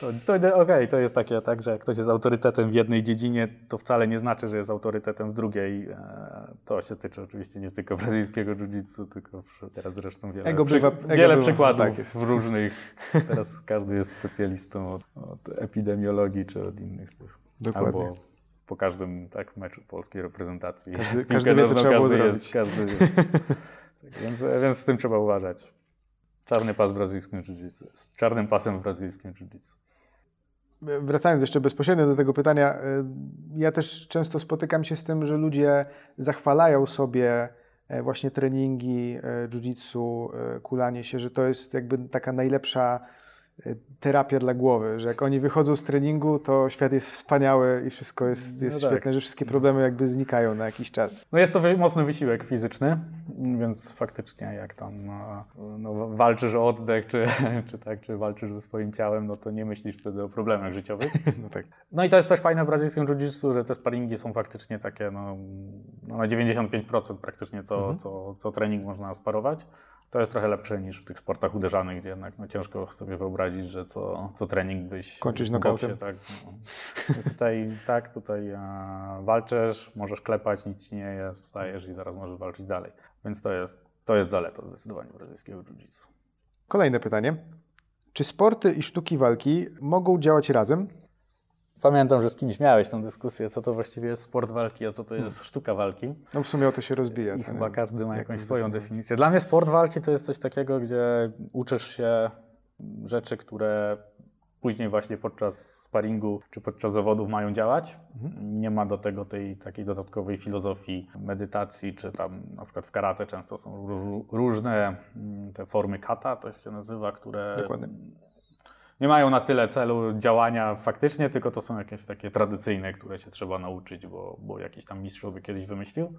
B: To, to okej, okay, to jest takie, tak, że jak ktoś jest autorytetem w jednej dziedzinie, to wcale nie znaczy, że jest autorytetem w drugiej. E, to się tyczy oczywiście nie tylko brazylijskiego jiu-jitsu, tylko teraz zresztą wiele, ego bywa, ego wiele bywa, przykładów tak w różnych. Teraz każdy jest specjalistą od, od, epidemiologii czy od innych tych.
A: Dokładnie.
B: Albo po każdym tak, meczu polskiej reprezentacji.
A: Każdy, każdy wie, co trzeba było
B: jest,
A: zrobić.
B: Każdy jest. tak, więc, więc z tym trzeba uważać. Czarny pas w brazylijskim jiu-jitsu. Z czarnym pasem w brazylijskim jiu-jitsu.
A: Wracając jeszcze bezpośrednio do tego pytania, y, ja też często spotykam się z tym, że ludzie zachwalają sobie e, właśnie treningi e, jiu-jitsu, e, kulanie się, że to jest jakby taka najlepsza terapia dla głowy, że jak oni wychodzą z treningu, to świat jest wspaniały i wszystko jest, jest no tak. świetne, że wszystkie problemy jakby znikają na jakiś czas.
B: No jest to mocny wysiłek fizyczny, więc faktycznie jak tam no, no, walczysz o oddech, czy, czy, tak, czy walczysz ze swoim ciałem, no to nie myślisz wtedy o problemach życiowych.
A: No, tak.
B: no i to jest też fajne w brazylijskim jiu że te sparingi są faktycznie takie no, no na 95% praktycznie co, mhm. co, co trening można sparować to jest trochę lepsze niż w tych sportach uderzanych, gdzie jednak no, ciężko sobie wyobrazić, że co, co trening byś...
A: Kończyć nokautem.
B: Tak, no. Więc tutaj, tak, tutaj a, walczysz, możesz klepać, nic ci nie jest, wstajesz i zaraz możesz walczyć dalej. Więc to jest, to jest zaleta zdecydowanie brazylijskiego jiu-jitsu.
A: Kolejne pytanie. Czy sporty i sztuki walki mogą działać razem?
B: Pamiętam, że z kimś miałeś tę dyskusję, co to właściwie jest sport walki, a co to jest sztuka walki.
A: No w sumie o to się rozbija.
B: I chyba każdy ma jakąś swoją definicję. Dla mnie sport walki to jest coś takiego, gdzie uczysz się rzeczy, które później właśnie podczas sparingu czy podczas zawodów mają działać. Mhm. Nie ma do tego tej takiej dodatkowej filozofii medytacji, czy tam na przykład w karate często są różne mm, te formy kata, to się nazywa, które
A: Dokładnie
B: nie mają na tyle celu działania faktycznie, tylko to są jakieś takie tradycyjne, które się trzeba nauczyć, bo, bo jakiś tam mistrz by kiedyś wymyślił.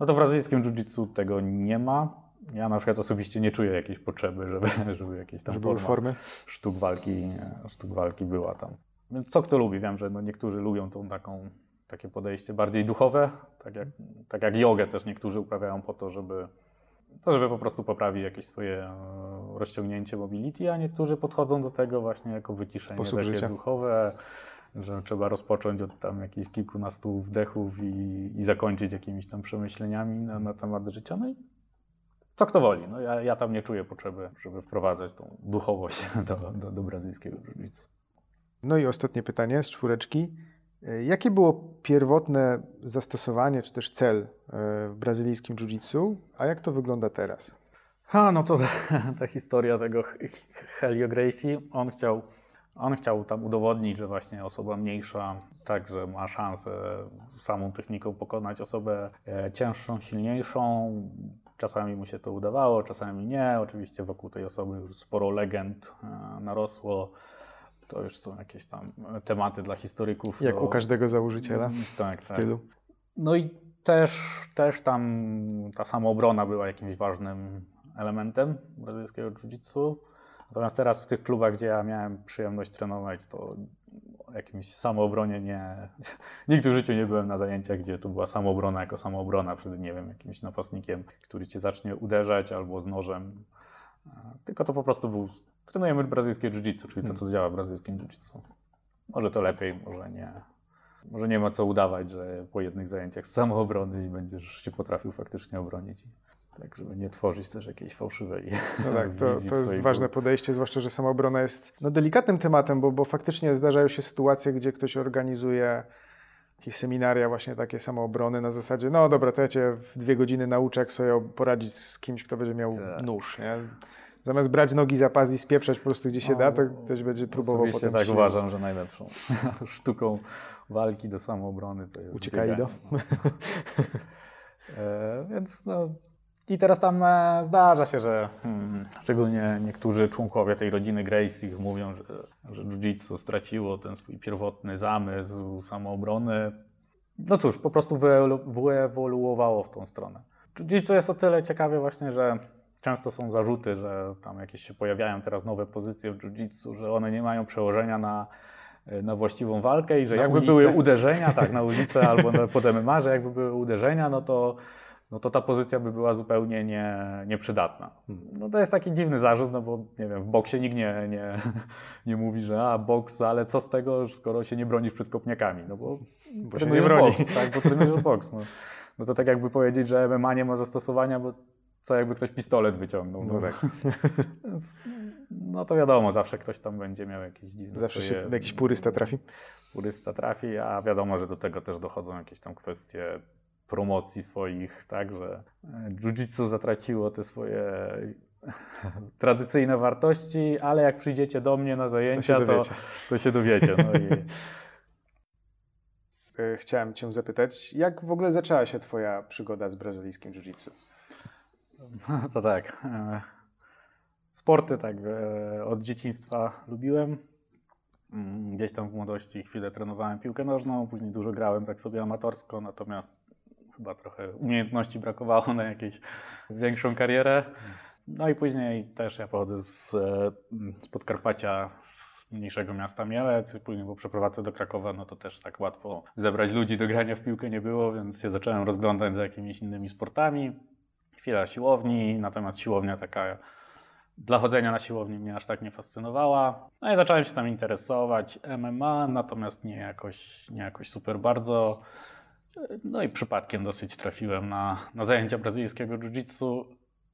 B: No to w brazylijskim jiu-jitsu tego nie ma. Ja na przykład osobiście nie czuję jakiejś potrzeby, żeby, żeby jakieś tam
A: żeby formy
B: sztuk walki, sztuk walki była tam. Więc co kto lubi? Wiem, że no niektórzy lubią tą taką, takie podejście bardziej duchowe, tak jak, tak jak jogę też niektórzy uprawiają po to, żeby to żeby po prostu poprawić jakieś swoje e, rozciągnięcie mobility, a niektórzy podchodzą do tego właśnie jako wyciszenie
A: Sposób
B: takie
A: życia.
B: duchowe, że trzeba rozpocząć od tam jakichś kilkunastu wdechów i, i zakończyć jakimiś tam przemyśleniami na, na temat życia. No i co kto woli. No ja, ja tam nie czuję potrzeby, żeby wprowadzać tą duchowość do, do, do brazylijskiego jiu
A: No i ostatnie pytanie z czwóreczki. E, jakie było pierwotne zastosowanie, czy też cel e, w brazylijskim jiu-jitsu, a jak to wygląda teraz?
B: Ha, no to ta, ta historia tego Helio Gracie, on chciał, on chciał tam udowodnić, że właśnie osoba mniejsza także ma szansę samą techniką pokonać osobę e, cięższą, silniejszą. Czasami mu się to udawało, czasami nie. Oczywiście wokół tej osoby już sporo legend narosło. To już są jakieś tam tematy dla historyków.
A: Jak u każdego założyciela mm, tak, tak, stylu. Tak.
B: No i też, też tam ta samoobrona była jakimś ważnym elementem brazylijskiego jiu-jitsu. Natomiast teraz w tych klubach, gdzie ja miałem przyjemność trenować, to o jakimś samoobronie nie... Nigdy w życiu nie byłem na zajęciach, gdzie to była samoobrona jako samoobrona przed, nie wiem, jakimś napastnikiem, który cię zacznie uderzać albo z nożem. Tylko to po prostu był trenujemy brazylijskie jiu-jitsu, czyli to, co hmm. działa w brazylijskim jiu-jitsu. Może to lepiej, może nie. Może nie ma co udawać, że po jednych zajęciach z samoobrony i będziesz się potrafił faktycznie obronić. Tak, żeby nie tworzyć też jakiejś fałszywej
A: No tak, to, to jest ważne podejście, zwłaszcza, że samoobrona jest no, delikatnym tematem, bo, bo faktycznie zdarzają się sytuacje, gdzie ktoś organizuje jakieś seminaria, właśnie takie samoobrony na zasadzie, no dobra, to ja cię w dwie godziny nauczę, jak sobie poradzić z kimś, kto będzie miał tak. nóż, nie? Zamiast brać nogi za pas i spieprzać po prostu gdzie się da, to ktoś będzie próbował
B: Osobiście
A: potem
B: tak
A: się...
B: uważam, że najlepszą sztuką walki do samoobrony to jest
A: Uciekaj do.
B: no. e, Więc no... I teraz tam e, zdarza się, że hmm, szczególnie niektórzy członkowie tej rodziny Gracie mówią, że, że jiu-jitsu straciło ten swój pierwotny zamysł samoobrony. No cóż, po prostu wyewolu- wyewoluowało w tą stronę. Jiu-jitsu jest o tyle ciekawe właśnie, że często są zarzuty, że tam jakieś się pojawiają teraz nowe pozycje w jiu-jitsu, że one nie mają przełożenia na, na właściwą walkę i że
A: Na
B: jakby
A: ulicę.
B: były uderzenia, tak, na ulicę albo na, pod MMA, że jakby były uderzenia, no to, no to ta pozycja by była zupełnie nie, nieprzydatna. No to jest taki dziwny zarzut, no bo nie wiem, w boksie nikt nie, nie, nie mówi, że a boks, ale co z tego, skoro się nie bronisz przed kopniakami, no bo,
A: Bo się
B: trenujesz
A: nie broni.
B: boks, tak, bo trenujesz boks. No. no to tak jakby powiedzieć, że MMA nie ma zastosowania, bo co jakby ktoś pistolet wyciągnął. No,
A: No tak.
B: No to wiadomo, zawsze ktoś tam będzie miał jakieś dziwne
A: Zawsze się
B: swoje...
A: jakiś purysta trafi.
B: Purysta trafi, a wiadomo, że do tego też dochodzą jakieś tam kwestie promocji swoich, tak, że e, jiu-jitsu zatraciło te swoje tradycyjne wartości, ale jak przyjdziecie do mnie na zajęcia, to,
A: dowiecie.
B: to się dowiecie. No i
A: E, Chciałem Cię zapytać, jak w ogóle zaczęła się Twoja przygoda z brazylijskim jiu-jitsu?
B: To tak. e, Sporty tak e, od dzieciństwa lubiłem. Mm, Gdzieś tam w młodości chwilę trenowałem piłkę nożną, później dużo grałem tak sobie amatorsko, natomiast chyba trochę umiejętności brakowało na jakąś większą karierę. No i później też ja pochodzę z, e, z Podkarpacia, z mniejszego miasta Mielec, później po przeprowadzce do Krakowa, no to też tak łatwo zebrać ludzi do grania w piłkę nie było, więc się zacząłem rozglądać za jakimiś innymi sportami chwila siłowni, natomiast siłownia taka dla chodzenia na siłowni mnie aż tak nie fascynowała. No i zacząłem się tam interesować MMA, natomiast nie jakoś, nie jakoś super bardzo. No i przypadkiem dosyć trafiłem na, na zajęcia brazylijskiego jiu-jitsu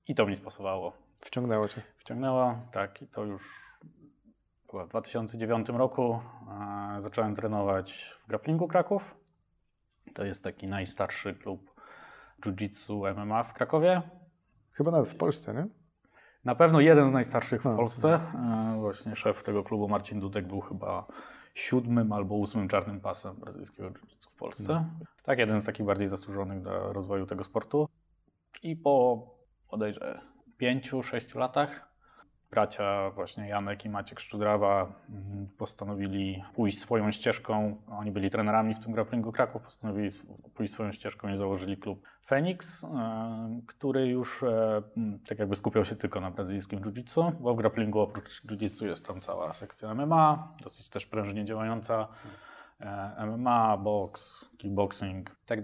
B: i to mi spasowało.
A: Wciągnęło Cię.
B: Wciągnęło, tak, i to już chyba w 2009 roku e, zacząłem trenować w Grapplingu Kraków. To jest taki najstarszy klub jiu-jitsu MMA w Krakowie.
A: Chyba nawet w Polsce, nie?
B: Na pewno jeden z najstarszych w
A: No.
B: Polsce. E, Właśnie szef tego klubu Marcin Dudek był chyba siódmym albo ósmym czarnym pasem brazylijskiego jiu-jitsu w Polsce. Tak, jeden z takich bardziej zasłużonych dla rozwoju tego sportu. I po bodajże pięciu, sześciu latach bracia właśnie Janek i Maciek Szczudrawa mm, postanowili pójść swoją ścieżką. Oni byli trenerami w tym grapplingu Kraków, postanowili pójść swoją ścieżką i założyli klub Phoenix, e, który już e, m, tak jakby skupiał się tylko na brazylijskim jiu-jitsu, bo w grapplingu oprócz jiu-jitsu jest tam cała sekcja MMA, dosyć też prężnie działająca. e, MMA, boks, kickboxing i tak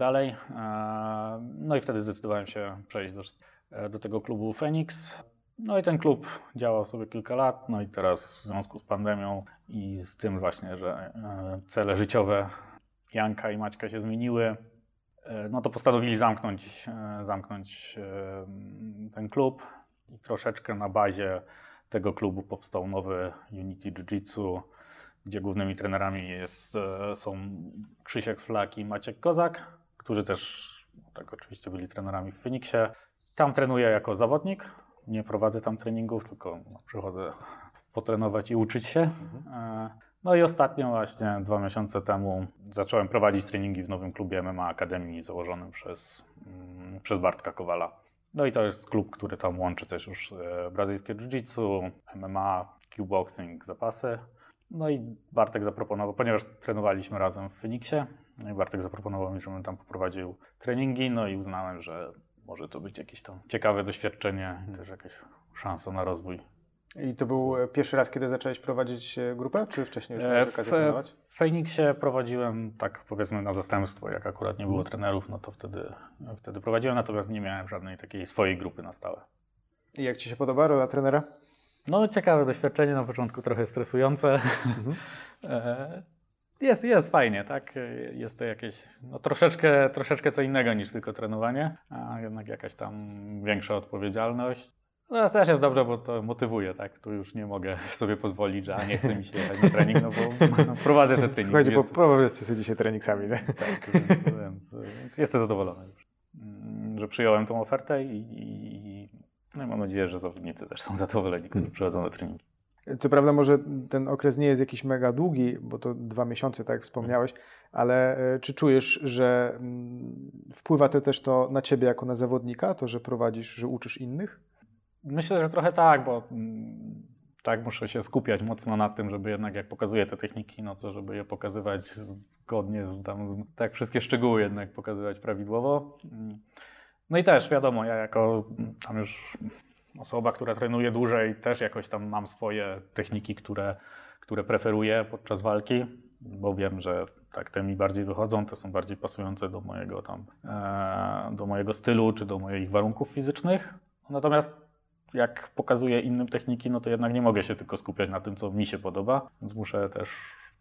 B: No i wtedy zdecydowałem się przejść do, do tego klubu Phoenix. No i ten klub działał sobie kilka lat, no i teraz w związku z pandemią i z tym właśnie, że e, cele życiowe Janka i Maćka się zmieniły, e, no to postanowili zamknąć, e, zamknąć ten klub i troszeczkę na bazie tego klubu powstał nowy Unity Jiu-Jitsu, gdzie głównymi trenerami jest, są Krzysiek Flak i Maciek Kozak, którzy też tak oczywiście byli trenerami w Feniksie. Tam trenuję jako zawodnik, nie prowadzę tam treningów, tylko przychodzę potrenować i uczyć się. E, No i ostatnio właśnie dwa miesiące temu zacząłem prowadzić treningi w nowym klubie MMA Akademii założonym przez, mm, przez Bartka Kowala. No i to jest klub, który tam łączy też już e, brazylijskie jiu-jitsu, MMA, kickboxing, zapasy. No i Bartek zaproponował, ponieważ trenowaliśmy razem w Feniksie, no i Bartek zaproponował mi, żebym tam poprowadził treningi, no i uznałem, że może to być jakieś tam ciekawe doświadczenie i też jakaś szansa na rozwój.
A: I to był e, pierwszy raz, kiedy zacząłeś prowadzić e, grupę, czy wcześniej już
B: E,
A: miałeś okazję trenować?
B: w Feniksie prowadziłem tak powiedzmy na zastępstwo, jak akurat nie było trenerów, no to wtedy, wtedy prowadziłem, natomiast nie miałem żadnej takiej swojej grupy na stałe.
A: I jak Ci się podoba rola trenera?
B: No, ciekawe doświadczenie, na początku trochę stresujące. E, Jest, jest fajnie, tak? Jest to jakieś no, troszeczkę, troszeczkę co innego niż tylko trenowanie, a jednak jakaś tam większa odpowiedzialność. No, też jest dobrze, bo to motywuje, tak? Tu już nie mogę sobie pozwolić, że a nie chce mi się jechać na trening, no bo no, prowadzę te treningi.
A: Słuchajcie,
B: więc...
A: poprowadźcie sobie dzisiaj trening sami, nie?
B: Tak, więc, więc, więc jestem zadowolony już, mm, że przyjąłem tą ofertę i, i No i mam nadzieję, że zawodnicy też są zadowoleni, którzy przychodzą na treningi.
A: Co prawda może ten okres nie jest jakiś mega długi, bo to dwa miesiące, tak jak wspomniałeś, ale e, czy czujesz, że mm, wpływa to też to na ciebie jako na zawodnika, to, że prowadzisz, że uczysz innych?
B: Myślę, że trochę tak, bo mm, tak muszę się skupiać mocno na tym, żeby jednak jak pokazuję te techniki, no to żeby je pokazywać zgodnie z tam, tak wszystkie szczegóły jednak pokazywać prawidłowo. Mm. No i też wiadomo, ja jako tam już osoba, która trenuje dłużej, też jakoś tam mam swoje techniki, które, które preferuję podczas walki, bo wiem, że tak te mi bardziej wychodzą, te są bardziej pasujące do mojego tam, e, do mojego stylu czy do moich warunków fizycznych. Natomiast jak pokazuję innym techniki, no to jednak nie mogę się tylko skupiać na tym, co mi się podoba, więc muszę też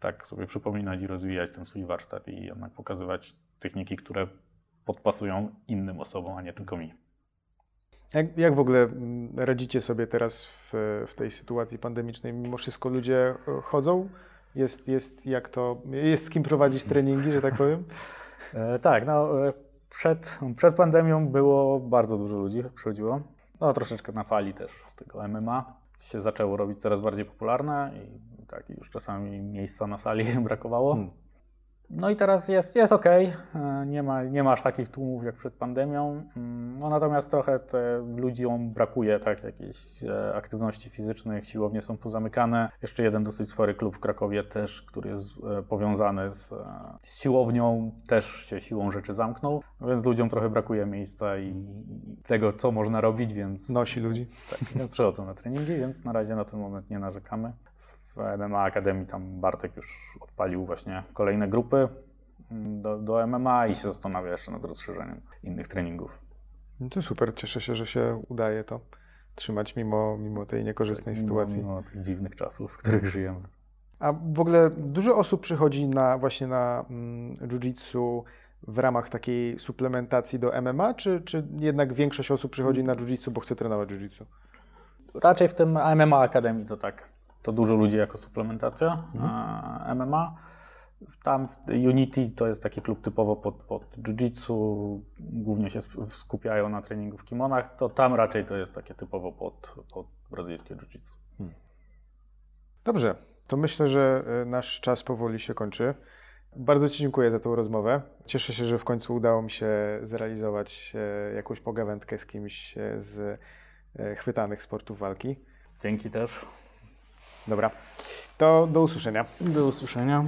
B: tak sobie przypominać i rozwijać ten swój warsztat i jednak pokazywać techniki, które podpasują innym osobom, a nie tylko mi.
A: Jak, jak w ogóle mm, radzicie sobie teraz w, w tej sytuacji pandemicznej? Mimo wszystko ludzie e, chodzą? Jest, jest, jak to, jest z kim prowadzić treningi, że tak powiem?
B: E, tak, no e, przed, przed pandemią było bardzo dużo ludzi, przychodziło. No troszeczkę na fali też tego MMA się zaczęło robić coraz bardziej popularne i tak już czasami miejsca na sali brakowało.
A: Hmm.
B: No i teraz jest, jest ok, nie ma, nie ma aż takich tłumów jak przed pandemią, Mm, no natomiast trochę te ludziom brakuje tak jakiejś e, aktywności fizycznych, siłownie są pozamykane. Jeszcze jeden dosyć spory klub w Krakowie też, który jest e, powiązany z, e, z siłownią, też się siłą rzeczy zamknął, no więc ludziom trochę brakuje miejsca i, i tego, co można robić, więc...
A: Nosi ludzi.
B: Tak, więc przechodzą na treningi, więc na razie na ten moment nie narzekamy. W MMA Akademii tam Bartek już odpalił właśnie kolejne grupy mm, do, do MMA i się zastanawia jeszcze nad rozszerzeniem innych treningów.
A: No to super, cieszę się, że się udaje to trzymać mimo, mimo tej niekorzystnej sytuacji.
B: Mimo, mimo tych dziwnych czasów, w których żyjemy.
A: A w ogóle dużo osób przychodzi na właśnie na mm, jiu-jitsu w ramach takiej suplementacji do MMA, czy, czy jednak większość osób przychodzi na jiu-jitsu, bo chce trenować jiu-jitsu?
B: Raczej w tym MMA Akademii to tak, to dużo ludzi jako suplementacja a MMA. Tam w Unity to jest taki klub typowo pod, pod jiu-jitsu, głównie się skupiają na treningu w kimonach, to tam raczej to jest takie typowo pod, pod brazylijskie jiu-jitsu.
A: Dobrze, to myślę, że e, nasz czas powoli się kończy. Bardzo Ci dziękuję za tą rozmowę. Cieszę się, że w końcu udało mi się zrealizować e, jakąś pogawędkę z kimś e, z chwytanych sportów walki.
B: Dzięki też.
A: Dobra, to do usłyszenia.
B: Do usłyszenia.